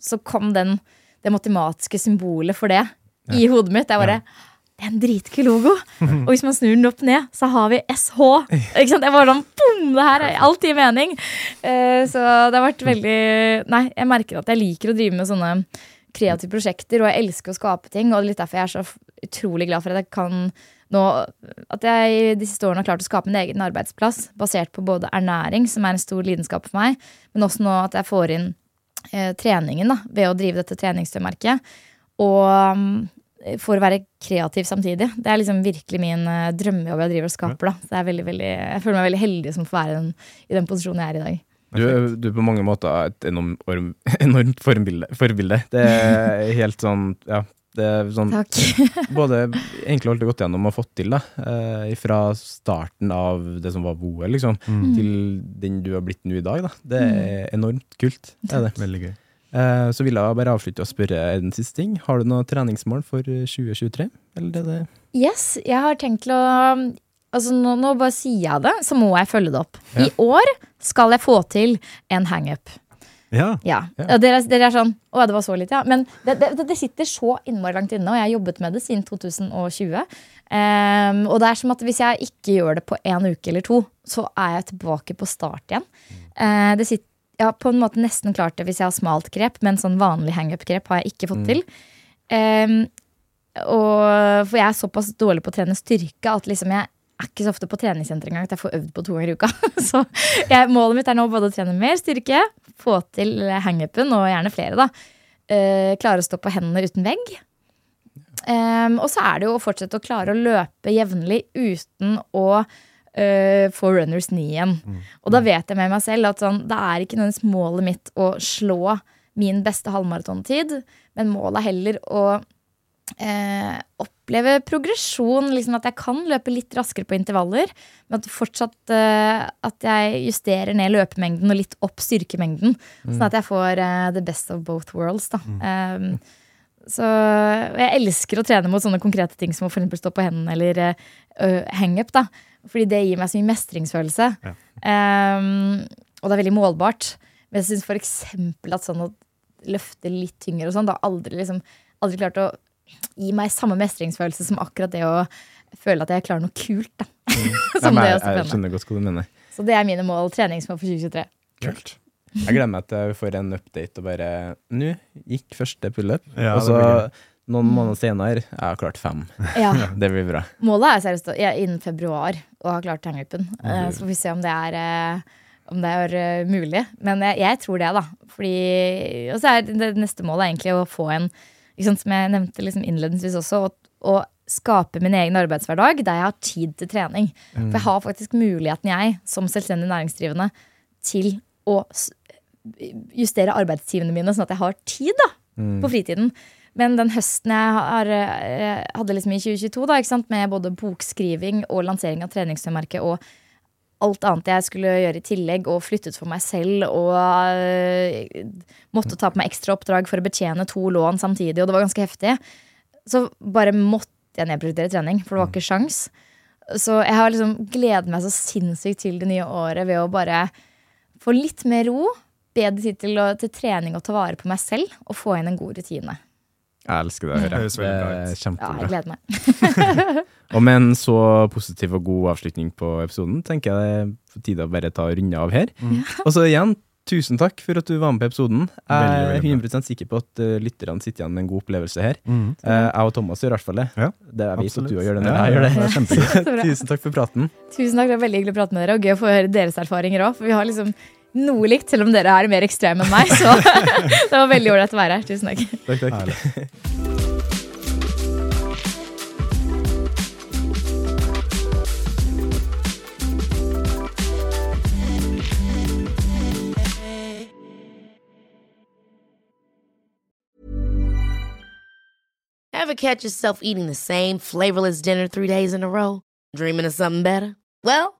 så kom den, det matematiske symbolet for det i hodet mitt. Jeg bare det er en dritkul logo. Og hvis man snur den opp ned, så har vi SH. Ikke sant? Jeg bare sånn, boom, det her er alltid mening. Uh, så det har vært veldig Nei, jeg merker at jeg liker å drive med sånne kreative prosjekter, og jeg elsker å skape ting. Og det er litt derfor jeg er så utrolig glad for at jeg kan nå At jeg de siste årene har klart å skape en egen arbeidsplass basert på både ernæring, som er en stor lidenskap for meg, men også nå at jeg får inn eh, treningen da, ved å drive dette treningstøymerket. Og um, for å være kreativ samtidig. Det er liksom virkelig min uh, drømmejobb jeg driver og skaper. Da. Så jeg, veldig, veldig, jeg føler meg veldig heldig som får være den, i den posisjonen jeg er i dag. Du, du er på mange måter et enormt, orm- enormt forbilde, forbilde. Det er helt sånn Ja. Det er sånn Takk. både egentlig alt det gått gjennom og fått til, da. Eh, fra starten av det som var boet, liksom, til den du har blitt nå i dag. da. Det er enormt kult. Det er det. Veldig gøy. Eh, så vil jeg bare avslutte og spørre en siste ting. Har du noe treningsmål for eh, 2023? Eller er det Yes, jeg har tenkt til å Altså nå, nå bare sier jeg det, så må jeg følge det opp. I år skal jeg få til en hangup. Ja. Ja. Ja. Dere, dere er sånn Å, det var så litt, ja. Men det, det, det sitter så innmari langt inne, og jeg har jobbet med det siden 2020. Um, og det er som at hvis jeg ikke gjør det på en uke eller to, så er jeg tilbake på start igjen. Uh, det sitter, jeg har på en måte nesten klart det hvis jeg har smalt grep, men sånn vanlig hangup-grep har jeg ikke fått til. Um, og, for jeg er såpass dårlig på å trene styrke at liksom jeg er ikke så ofte på treningssenter engang at jeg får øvd på to ganger i uka. Så jeg, målet mitt er nå både å trene mer styrke, få til hangupen, og gjerne flere, da. Eh, klare å stå på hendene uten vegg. Em, og så er det jo å fortsette å klare å løpe jevnlig uten å eh, få runners knee igjen. Og da vet jeg med meg selv at sånn, det er ikke nødvendigvis målet mitt å slå min beste halvmaratontid, men målet er heller å eh, oppleve progresjon. Liksom at jeg kan løpe litt raskere på intervaller. Men at fortsatt eh, at jeg justerer ned løpemengden og litt opp styrkemengden. Sånn at jeg får eh, the best of both worlds. Da. Um, så jeg elsker å trene mot sånne konkrete ting som å for stå på hendene eller uh, hangup. da. Fordi det gir meg så mye mestringsfølelse. Um, og det er veldig målbart. Men jeg syns f.eks. at sånn å løfte litt tyngre og sånn, da aldri, liksom, aldri klart å gi meg samme mestringsfølelse som akkurat det å føle at jeg klarer noe kult. da. som Nei, det jeg, stå jeg skjønner godt hva du mener. Så det er mine mål, treningsmål for 2023. Kult. Jeg gleder meg til vi får en update og bare Nå gikk første pullup, Ja, og så noen måneder senere jeg har klart fem. Ja. Det blir bra. Målet er seriøst ja, innen februar å ha klart hangupen. Eh, Så får vi se om det er, eh, om det er eh, mulig. Men jeg, jeg tror det, da. Fordi, og så er det neste målet er egentlig å få en sant, Som jeg nevnte liksom innledningsvis også, å, å skape min egen arbeidshverdag der jeg har tid til trening. For jeg har faktisk muligheten, jeg, som selvstendig næringsdrivende, til å justere arbeidstimene mine, sånn at jeg har tid da, på fritiden. Men den høsten jeg har, eh, hadde liksom i 2022, da, med både bokskriving og lansering av treningstøymerket og alt annet jeg skulle gjøre i tillegg, og flyttet for meg selv og uh, måtte ta på meg ekstra oppdrag for å betjene to lån samtidig, og det var ganske heftig, så bare måtte jeg nedprioritere trening, for det var ikke sjans. Så jeg har liksom gledet meg så sinnssykt til det nye året ved å bare få litt mer ro, bedre tid til, til trening og ta vare på meg selv, og få inn en god rutine. Jeg elsker det å høre. Høres Det er ut. Ja, jeg gleder meg. Og med en så positiv og god avslutning på episoden, tenker jeg det er på tide å bare ta og runde av her. Og så igjen, tusen takk for at du var med på episoden. Jeg er veldig 100 sikker på at uh, lytterne sitter igjen med en god opplevelse her. Mm. Eh, jeg og Thomas gjør i hvert fall det. Ja, det er vi som du gjør det Ja, jeg gjør det. det kjempegøy. Tusen takk for praten. Tusen takk, det var veldig hyggelig å prate med dere, og gøy å få høre deres erfaringer òg. For vi har liksom noe likt, selv om dere er mer ekstreme enn meg. Så det var veldig ålreit å være her. Tusen takk. Takk, takk. Ever catch yourself eating the same flavorless dinner three days in a row? Dreaming of something better? Well,